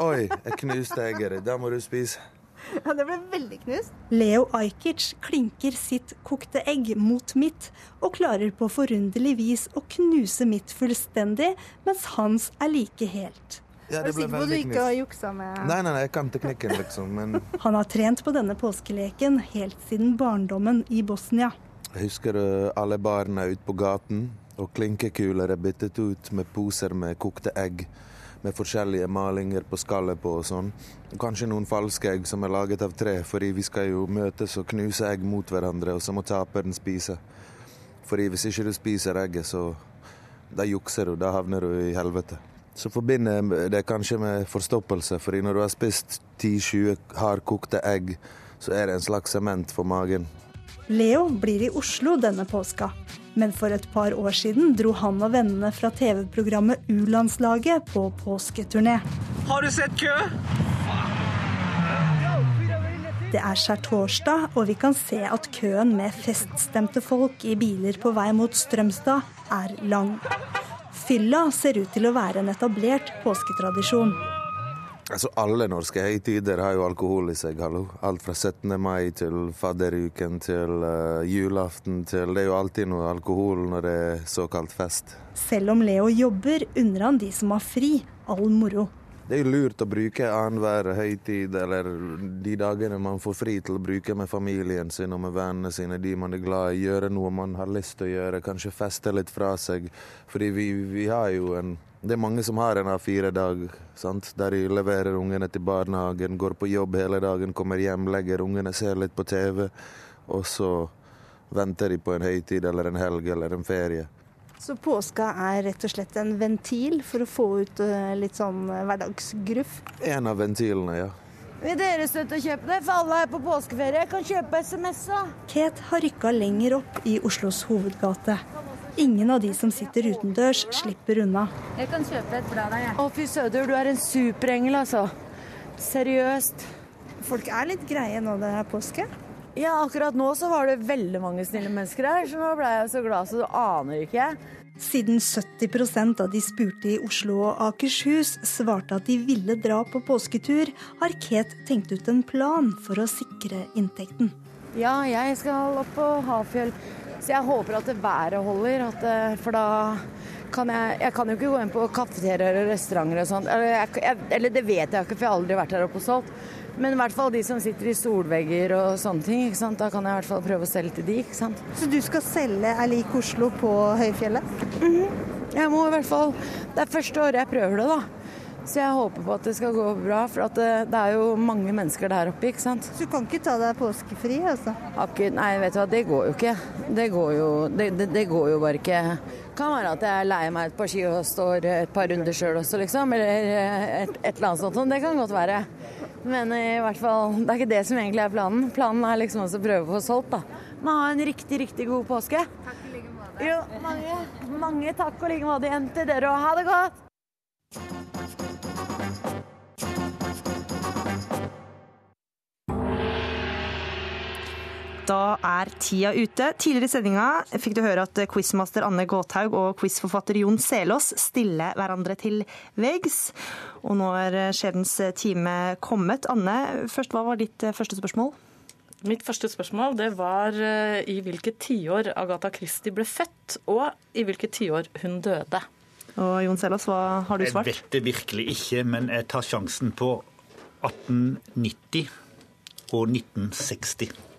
[SPEAKER 21] Oi, jeg knuste egget ditt. Da må du spise.
[SPEAKER 19] Ja, Det ble veldig knust. Leo Ajkic klinker sitt kokte egg mot mitt, og klarer på forunderlig vis å knuse mitt fullstendig, mens hans er like helt.
[SPEAKER 21] Ja, det ble
[SPEAKER 19] sikker på at du ikke har juksa med
[SPEAKER 21] Nei, nei, nei, jeg kan teknikken, liksom. Men
[SPEAKER 19] Han har trent på denne påskeleken helt siden barndommen i Bosnia.
[SPEAKER 21] jeg husker alle barna ute på gaten, og klinkekuler er byttet ut med poser med kokte egg. Med forskjellige malinger på skallet på og sånn. Kanskje noen falske egg som er laget av tre, fordi vi skal jo møtes og knuse egg mot hverandre, og så må taperen spise. Fordi hvis ikke du spiser egget, så da jukser du, da havner du i helvete. Så forbinder jeg det kanskje med forstoppelse, fordi når du har spist 10-20 hardkokte egg, så er det en slags sement for magen.
[SPEAKER 19] Leo blir i Oslo denne påska. Men for et par år siden dro han og vennene fra TV-programmet U-landslaget på påsketurné.
[SPEAKER 4] Har du sett kø?
[SPEAKER 19] Det er skjærtorsdag, og vi kan se at køen med feststemte folk i biler på vei mot Strømstad er lang. Fylla ser ut til å være en etablert påsketradisjon.
[SPEAKER 21] Altså Alle norske høytider har jo alkohol i seg. hallo. Alt fra 17. mai til fadderuken til uh, julaften til Det er jo alltid noe alkohol når det er såkalt fest.
[SPEAKER 19] Selv om Leo jobber, unner han de som har fri, all moro.
[SPEAKER 21] Det er jo lurt å bruke annenhver høytid eller de dagene man får fri til å bruke med familien sin og med vennene sine, de man er glad i. Gjøre noe man har lyst til å gjøre, kanskje feste litt fra seg. Fordi vi, vi har jo en Det er mange som har en A4-dag, sant? der de leverer ungene til barnehagen, går på jobb hele dagen, kommer hjem, legger ungene, ser litt på TV, og så venter de på en høytid eller en helg eller en ferie.
[SPEAKER 19] Så påska er rett og slett en ventil for å få ut eh, litt sånn eh, hverdagsgruff?
[SPEAKER 21] En av ventilene, ja.
[SPEAKER 3] Vil dere støtte å kjøpe det? For alle er på påskeferie. Jeg kan kjøpe SMS-a.
[SPEAKER 19] Kate har rykka lenger opp i Oslos hovedgate. Ingen av de som sitter utendørs, slipper unna.
[SPEAKER 3] Jeg kan kjøpe et blad av, jeg. Å, fy søder, du er en superengel, altså. Seriøst.
[SPEAKER 19] Folk er litt greie nå det er påske?
[SPEAKER 3] Ja, akkurat nå så var det veldig mange snille mennesker her, så nå ble jeg så glad så du aner ikke.
[SPEAKER 19] Siden 70% av de spurte i Oslo og Akershus svarte at de ville dra på påsketur, har Ket tenkt ut en plan for å sikre inntekten.
[SPEAKER 3] Ja, jeg skal opp på Hafjell, så jeg håper at det været holder. At, for da kan jeg Jeg kan jo ikke gå inn på kafeteriaer og restauranter og sånt. Eller, eller det vet jeg ikke, for jeg har aldri vært her oppe og solgt. Men i hvert fall de som sitter i solvegger og sånne ting. Da kan jeg i hvert fall prøve å selge til de, ikke sant.
[SPEAKER 19] Så du skal selge er lik Oslo på høyfjellet?
[SPEAKER 3] Jeg må i hvert fall Det er første året jeg prøver det, da. Så jeg håper på at det skal gå bra, for at det, det er jo mange mennesker der oppe, ikke sant.
[SPEAKER 19] Så du kan ikke ta deg påskefri, altså?
[SPEAKER 3] Akkur, nei, vet du hva, det går jo ikke. Det går jo, det, det, det går jo bare ikke. Kan være at jeg leier meg et par ski og står et par runder sjøl også, liksom. Eller et, et eller annet sånt. Det kan godt være. Men i hvert fall, det er ikke det som egentlig er planen. Planen er liksom å prøve å få solgt, da. Men ha en riktig, riktig god påske. Takk i like måte. Jo, mange, mange takk og like måte igjen til dere, òg. ha det godt!
[SPEAKER 1] Da er tida ute. Tidligere i sendinga fikk du høre at quizmaster Anne Gåthaug og quizforfatter Jon Selås stiller hverandre til veggs. Og nå er skjebnens time kommet. Anne, først, hva var ditt første spørsmål?
[SPEAKER 14] Mitt første spørsmål det var eh, i hvilket tiår Agatha Christie ble født, og i hvilket tiår hun døde.
[SPEAKER 1] Og Jon Selås, hva har du svart?
[SPEAKER 15] Jeg vet det virkelig ikke, men jeg tar sjansen på 1890 og 1960.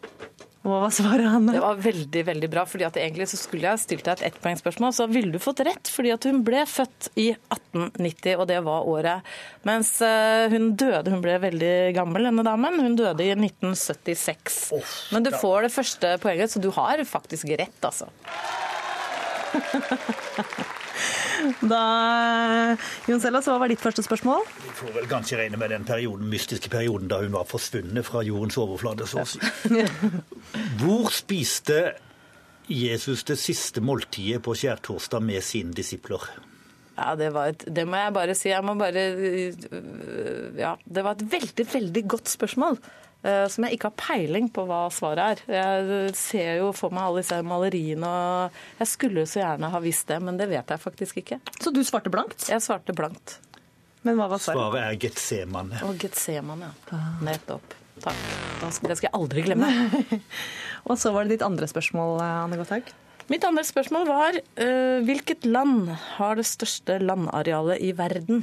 [SPEAKER 1] Og hva svarer han?
[SPEAKER 14] Det var veldig veldig bra, fordi at egentlig så skulle jeg stilt deg et ettpoengspørsmål, så ville du fått rett, fordi at hun ble født i 1890, og det var året. Mens eh, hun døde, hun ble veldig gammel, denne damen, hun døde i 1976. Men du får det første poenget, så du har faktisk rett, altså.
[SPEAKER 1] Da, Jon Sellas, hva var ditt første spørsmål?
[SPEAKER 15] Vi får vel kanskje regne med den perioden, mystiske perioden da hun var forsvunnet fra jordens overflate, så å si. Hvor spiste Jesus det siste måltidet på skjærtorsdag med sine disipler?
[SPEAKER 14] Ja, det, var et, det må jeg bare si. Jeg må bare Ja, det var et veldig, veldig godt spørsmål. Uh, som jeg ikke har peiling på hva svaret er. Jeg ser jo for meg alle disse maleriene og Jeg skulle så gjerne ha visst det, men det vet jeg faktisk ikke.
[SPEAKER 1] Så du svarte blankt?
[SPEAKER 14] Jeg svarte blankt.
[SPEAKER 1] Men hva var
[SPEAKER 15] svaret? Svaret er Getsemane.
[SPEAKER 14] Å, Getsemane, ja. Nettopp. Takk. Det skal jeg aldri glemme.
[SPEAKER 1] og så var det ditt andre spørsmål, Anne Gotthaug.
[SPEAKER 14] Mitt andre spørsmål var uh, hvilket land har det største landarealet i verden?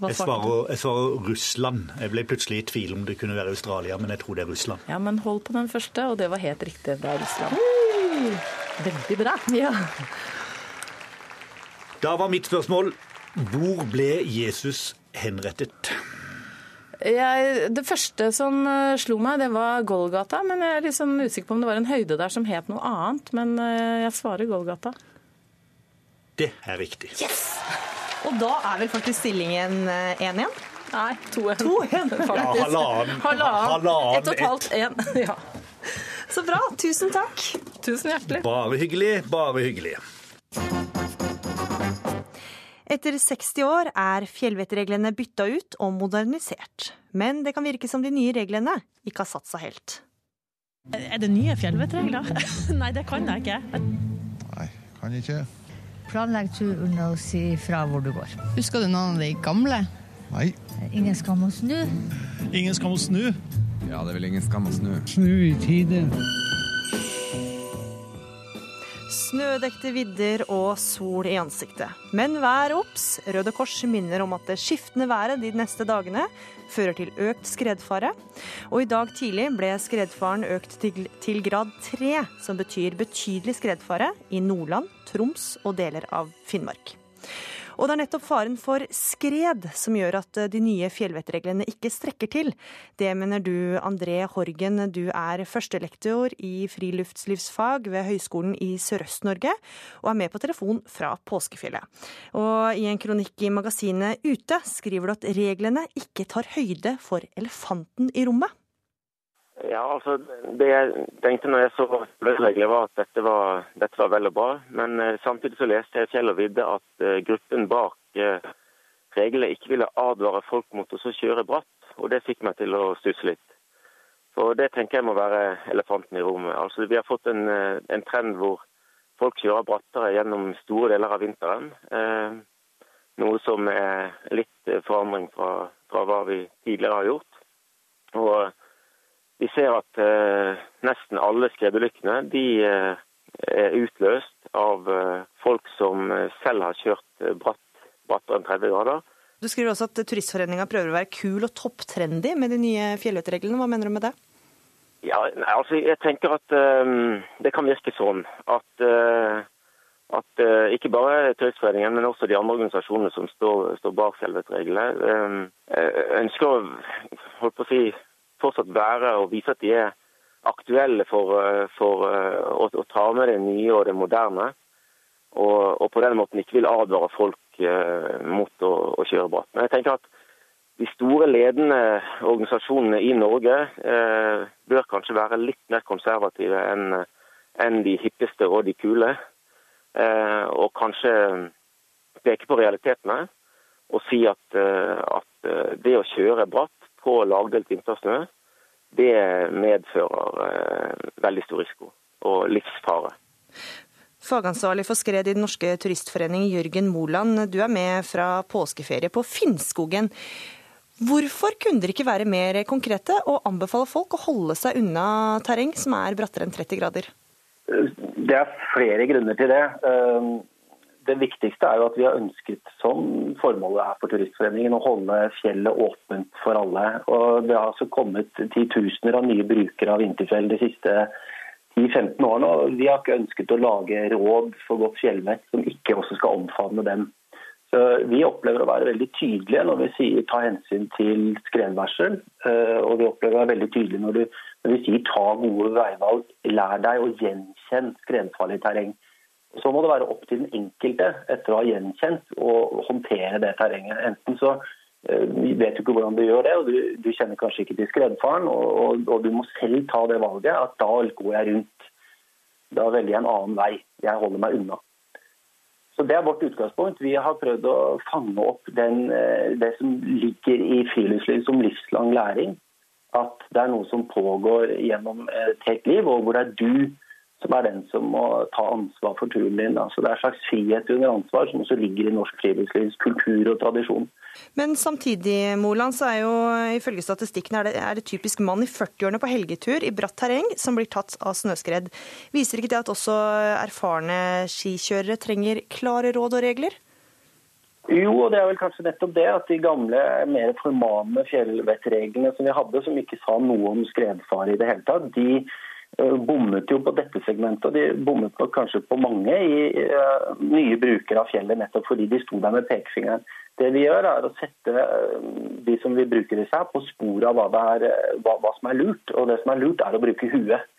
[SPEAKER 15] Jeg svarer, jeg svarer, Russland. Jeg ble plutselig i tvil om det kunne være Australia, men jeg tror det er Russland.
[SPEAKER 14] Ja, men hold på den første, og det var helt riktig. Det er Russland. Veldig bra.
[SPEAKER 1] Ja.
[SPEAKER 15] Da var mitt spørsmål hvor ble Jesus henrettet?
[SPEAKER 14] Jeg, det første som eh, slo meg, det var Golgata. Men jeg er liksom usikker på om det var en høyde der som het noe annet. Men eh, jeg svarer Golgata.
[SPEAKER 15] Det er riktig.
[SPEAKER 1] Yes! Og da er vel faktisk stillingen 1 eh?
[SPEAKER 14] Nei, 2-1.
[SPEAKER 15] Ja, halvannen.
[SPEAKER 14] Halvannen. Ett og et halvt, én. Ja.
[SPEAKER 1] Så bra. Tusen takk.
[SPEAKER 14] Tusen hjertelig.
[SPEAKER 15] Bare hyggelig, bare hyggelig.
[SPEAKER 1] Etter 60 år er fjellvettreglene bytta ut og modernisert. Men det kan virke som de nye reglene ikke har satt seg helt.
[SPEAKER 22] Er det nye fjellvettregler? Nei, det kan jeg ikke.
[SPEAKER 23] Nei, kan jeg ikke.
[SPEAKER 24] Planlegg turen og si fra hvor du går.
[SPEAKER 25] Husker du noen av de gamle?
[SPEAKER 23] Nei.
[SPEAKER 24] Ingen skam å snu.
[SPEAKER 23] Ingen skam å snu?
[SPEAKER 26] Ja, det er vel ingen skam å snu.
[SPEAKER 23] Snu i tide.
[SPEAKER 1] Snødekte vidder og sol i ansiktet. Men vær obs! Røde Kors minner om at det skiftende været de neste dagene fører til økt skredfare. Og i dag tidlig ble skredfaren økt til, til grad tre, som betyr betydelig skredfare i Nordland, Troms og deler av Finnmark. Og det er nettopp faren for skred som gjør at eh, de nye fjellvettreglene ikke strekker til. Det mener du, André Horgen. Du er førstelektor i friluftslivsfag ved Høgskolen i Sørøst-Norge, og er med på telefon fra påskefjellet. Og i en kronikk i magasinet Ute skriver du at reglene ikke tar høyde for elefanten i rommet.
[SPEAKER 27] Ja, altså, Det jeg tenkte når jeg så løsregler, var at dette var, dette var vel og bra. Men uh, samtidig så leste jeg Fjell og vidde at uh, gruppen bak uh, reglene ikke ville advare folk mot å kjøre bratt. Og det fikk meg til å stusse litt. For det tenker jeg må være elefanten i rommet. Altså, Vi har fått en, en trend hvor folk kjører brattere gjennom store deler av vinteren. noe som er litt forandring fra, fra hva vi tidligere har gjort. Og vi ser at eh, nesten alle skredulykkene de eh, er utløst av eh, folk som selv har kjørt bratt, brattere enn 30 grader.
[SPEAKER 1] Du skriver også at Turistforeninga prøver å være kul og topptrendy med de nye fjellvettreglene. Hva mener du med det?
[SPEAKER 27] Ja, altså Jeg tenker at um, det kan virke sånn at, uh, at uh, ikke bare Turistforeningen, men også de andre organisasjonene som står, står bak fjellvettreglene, um, ønsker å holdt på å si, fortsatt være og vise at de er aktuelle for, eh, for eh, å, å, ta med det nye og det moderne. Og, og, på den måten ikke vil advare folk uh, mot å, å, kjøre bratt. Men jeg tenker at de store ledende organisasjonene i Norge eh, bør kanskje være litt mer konservative enn en de hippeste og de kule. Eh, og kanskje peke på realitetene og si at, at det å kjøre bratt på lagdelt vintersnø, det medfører eh, veldig stor risiko og livsfare.
[SPEAKER 1] Fagansvarlig for skred i Den norske turistforening, Jørgen Moland. Du er med fra påskeferie på Finnskogen. Hvorfor kunne dere ikke være mer konkrete og anbefale folk å holde seg unna terreng som er brattere enn 30 grader?
[SPEAKER 28] Det er flere grunner til det. Det viktigste er jo at vi har ønsket, som formålet er for Turistforeningen, å holde fjellet åpent for alle. Og Det har altså kommet titusener av nye brukere av vinterfjell de siste 10-15 årene. og Vi har ikke ønsket å lage råd for godt fjellvett som ikke også skal omfavne dem. Så Vi opplever å være veldig tydelige når vi sier ta hensyn til skredvarsel. Eh, og vi opplever å være veldig tydelige når, du, når vi sier ta gode veivalg. Lær deg å gjenkjenne skredfarlig terreng. Så må det være opp til den enkelte etter å ha gjenkjent å håndtere det terrenget. Enten så eh, vet jo ikke hvordan du gjør det, og du, du kjenner kanskje ikke til skredfaren, og, og, og, du må selv ta det valget at da går jeg rundt Da velger jeg en annen vei. Jeg holder meg unna. Så Det er vårt utgangspunkt. Vi har prøvd å fange opp den, eh, det som ligger i friluftsliv som livslang læring. At det er noe som pågår gjennom et helt liv, og hvor det er du som er den som må ta ansvar for turen din. Altså det er en slags frihet under ansvar som også ligger i norsk friluftslivs kultur og tradisjon.
[SPEAKER 1] Men samtidig, Moland, så er jo ifølge statistikken er det, er det typisk mann i 40-årene på helgetur i bratt terreng som blir tatt av snøskred. Viser ikke det at også erfarne skikjørere trenger klare råd og regler?
[SPEAKER 28] Jo, og det er vel kanskje nettopp det at de gamle, mer formane fjellvettreglene som vi hadde, som ikke sa noe om skredfare i det hele tatt, de bommet jo på dette segmentet. og De bommet på, kanskje på mange i uh, nye brukere av fjellet, nettopp fordi de sto der med pekefingeren. Det vi gjør, er å sette uh, de som vil bruke disse her, på sporet av hva, er, hva, hva, som er lurt. Og det som er lurt, er å bruke huet.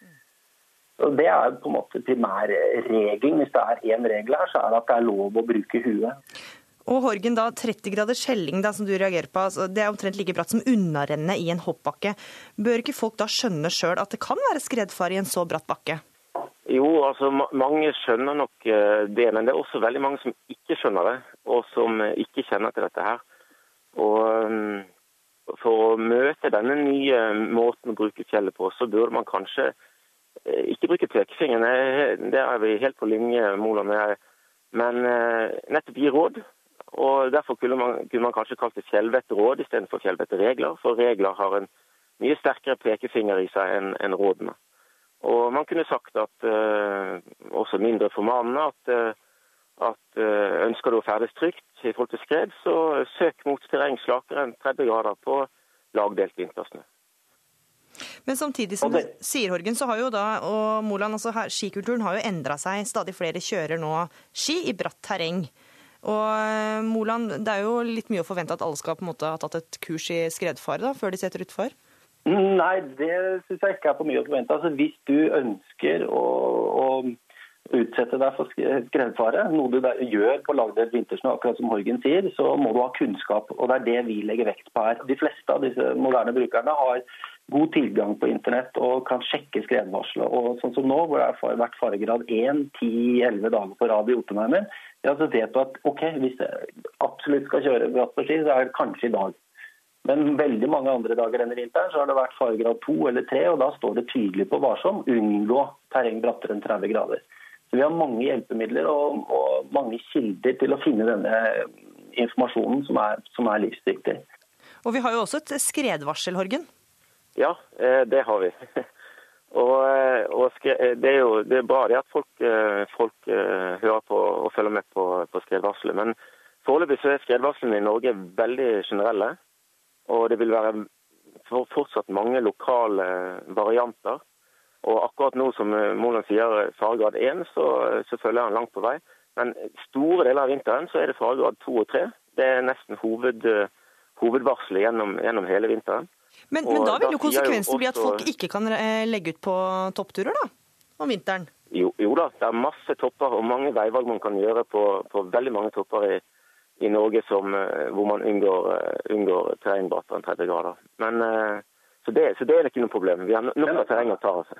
[SPEAKER 28] Og Det er på en måte primærregelen. Hvis det er én regel her, så er det at det er lov å bruke huet.
[SPEAKER 1] Og Horgen, da, 30 grader skjelling da, som du reagerer på, altså, det er omtrent like bratt som unnarennet i en hoppbakke. Bør ikke folk da skjønne sjøl at det kan være skredfare i en så bratt bakke?
[SPEAKER 27] Jo, altså mange skjønner nok eh, det, men det er også veldig mange som ikke skjønner det, og som eh, ikke kjenner til dette her. Og mm, For å møte denne nye måten å bruke fjellet på, så burde man kanskje eh, ikke bruke pekefingeren. Der er vi helt på linje, Moland og jeg. Men nettopp gi råd. Og Derfor kunne man, kunne man kanskje kalt det fjellvettråd istedenfor fjellvettregler. For regler har en mye sterkere pekefinger i seg enn en rådene. Og man kunne sagt at uh, også mindre formanende at, uh, at uh, ønsker du å ferdes trygt i forhold til skred, så søk mot terreng slakere enn 30 grader på lagdelt vintersnø.
[SPEAKER 1] Men samtidig som du sier, Horgen, så har jo da, og Moland, altså her, skikulturen har jo endra seg. Stadig flere kjører nå ski i bratt terreng. Og eh, Moland, det er jo litt mye å forvente at alle skal på en måte ha tatt et kurs i skredfare da, før de setter utfor?
[SPEAKER 28] Nei, det syns jeg ikke er for mye å forvente. Altså, hvis du ønsker å, å utsette deg for skredfare, noe du gjør på lagdelt vintersnø, akkurat som Horgen sier, så må du ha kunnskap. og Det er det vi legger vekt på her. De fleste av disse moderne brukerne har god tilgang på internett og kan sjekke skredvarselet. Og sånn som nå, hvor det har vært faregrad 1, 10-11 dager på rad i Jotunheimen, ja, så vet du at ok, hvis jeg absolutt skal kjøre bratt på ski, så er det kanskje i dag. Men veldig mange andre dager denne vinteren så har det vært faregrad 2 eller 3, og da står det tydelig på varsom unngå terreng brattere enn 30 grader. Så Vi har mange hjelpemidler og, og mange kilder til å finne denne informasjonen som er, som er livsviktig.
[SPEAKER 1] Og vi har jo også et skredvarsel, Horgen?
[SPEAKER 27] Ja, eh, det har vi. Og, eh, og eh, det, er jo, det er bra det at folk, folk hører på og følger med på, på skredvarselet. Men foreløpig så er skredvarslene i Norge veldig generelle. Og det vil være fortsatt mange lokale varianter. Og akkurat nå som Moland sier faregrad 1, så, så følger han langt på vei. Men store deler av vinteren så er det faregrad 2 og 3. Det er nesten hoved, hovedvarselet gjennom, gjennom hele vinteren.
[SPEAKER 1] Men, men da vil jo konsekvensen bli at folk ikke kan eh, legge ut på toppturer da, om vinteren?
[SPEAKER 27] Jo, jo, da, det er masse topper og mange veivalg man kan gjøre på, på veldig mange topper i, i Norge som, eh, hvor man unngår, eh, unngår terrengbrater enn 30 grader. Men, så, det, så det er ikke noe problem. Vi har nok av terreng å ta av.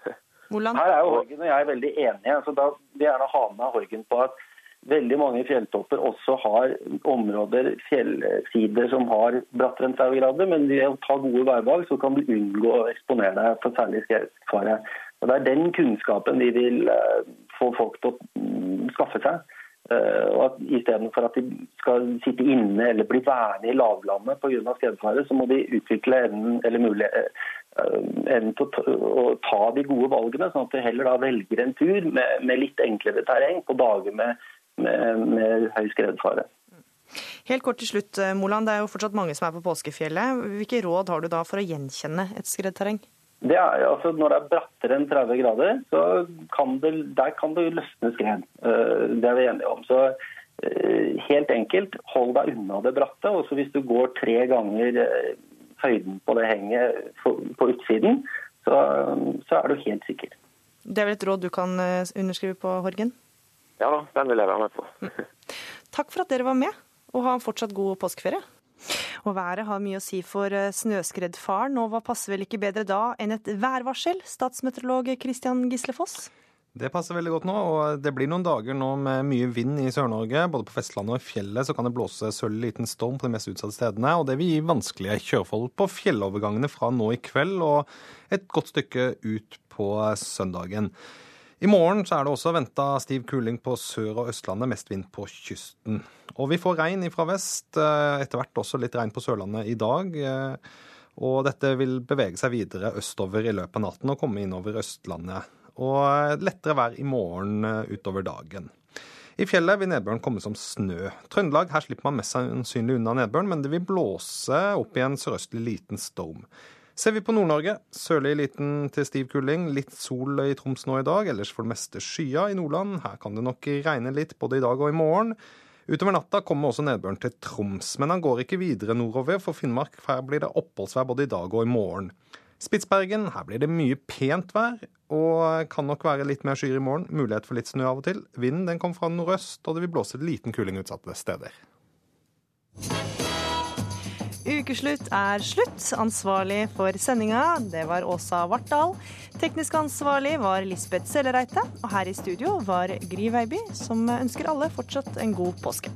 [SPEAKER 28] Her er jo Horgen og jeg veldig enige. så da vil jeg gjerne ha med Horgen på at veldig mange fjelltopper også har områder, fjellsider som har brattere enn 30 grader, men ved å ta gode værvalg så kan du unngå å eksponere deg for særlig skredfare. Det er den kunnskapen vi vil eh, få folk til å mm, skaffe seg. Eh, og at Istedenfor at de skal sitte inne eller bli værende i lavlandet pga. skredfare, så må de utvikle evnen eller eh, evnen til å ta, de gode valgene, sånn at de heller velger en tur med, med litt enklere terreng på dager med med, med høy skredfare.
[SPEAKER 1] Helt kort til slutt, eh, Moland. Det er jo fortsatt mange som er på påskefjellet. Hvilke råd har du da for å gjenkjenne et skredterreng?
[SPEAKER 28] Det er, altså Når det er brattere enn 30 grader, så kan det, der kan det løsne skred. Eh, det er vi enige om. Så eh, helt enkelt, hold deg unna det bratte. Også hvis du går tre ganger høyden på det henget på utsiden, så, så er du helt sikker.
[SPEAKER 1] Det er vel et råd du kan underskrive på, Horgen?
[SPEAKER 27] Ja da, den vil jeg være med på.
[SPEAKER 1] Takk for at dere var med, og ha en fortsatt god påskeferie. Og været har mye å si for eh, snøskredfaren, og hva passer vel ikke bedre da enn et værvarsel? Statsmeteorolog Kristian Gislefoss?
[SPEAKER 29] Det passer veldig godt nå, og det blir noen dager nå med mye vind i Sør-Norge. Både på Vestlandet og i fjellet så kan det blåse sølv liten storm på de mest utsatte stedene. Og det vil gi vanskelige kjøreforhold på fjellovergangene fra nå i kveld og et godt stykke ut på søndagen. I morgen så er det også venta stiv kuling på Sør- og Østlandet, mest vind på kysten. Og vi får regn fra vest, eh, etter hvert også litt regn på Sørlandet i dag. Eh, og dette vil bevege seg videre østover i løpet av natten og komme innover Østlandet og lettere vær i morgen eh, utover dagen. I fjellet vil nedbøren komme som snø. Trøndelag her slipper man mest sannsynlig unna nedbøren, men det vil blåse opp i en sørøstlig liten storm. Ser vi på Nord-Norge, sørlig liten til stiv kuling, litt sol i Troms nå i dag, ellers for det meste skya i Nordland. Her kan det nok regne litt både i dag og i morgen. Utover natta kommer også nedbøren til Troms, men han går ikke videre nordover. For Finnmark her blir det oppholdsvær både i dag og i morgen. Spitsbergen, her blir det mye pent vær, og kan nok være litt mer skyer i morgen. Mulighet for litt snø av og til. Vinden den kom fra nordøst, og det vil blåse liten kuling utsatte steder.
[SPEAKER 1] Ukeslutt er slutt. Ansvarlig for sendinga, det var Åsa Vartdal. Teknisk ansvarlig var Lisbeth Sellereite. Og her i studio var Gry Veiby, som ønsker alle fortsatt en god påske.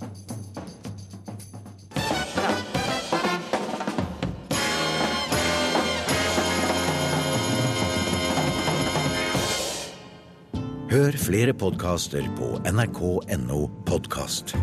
[SPEAKER 30] Hør flere podkaster på nrk.no podkast.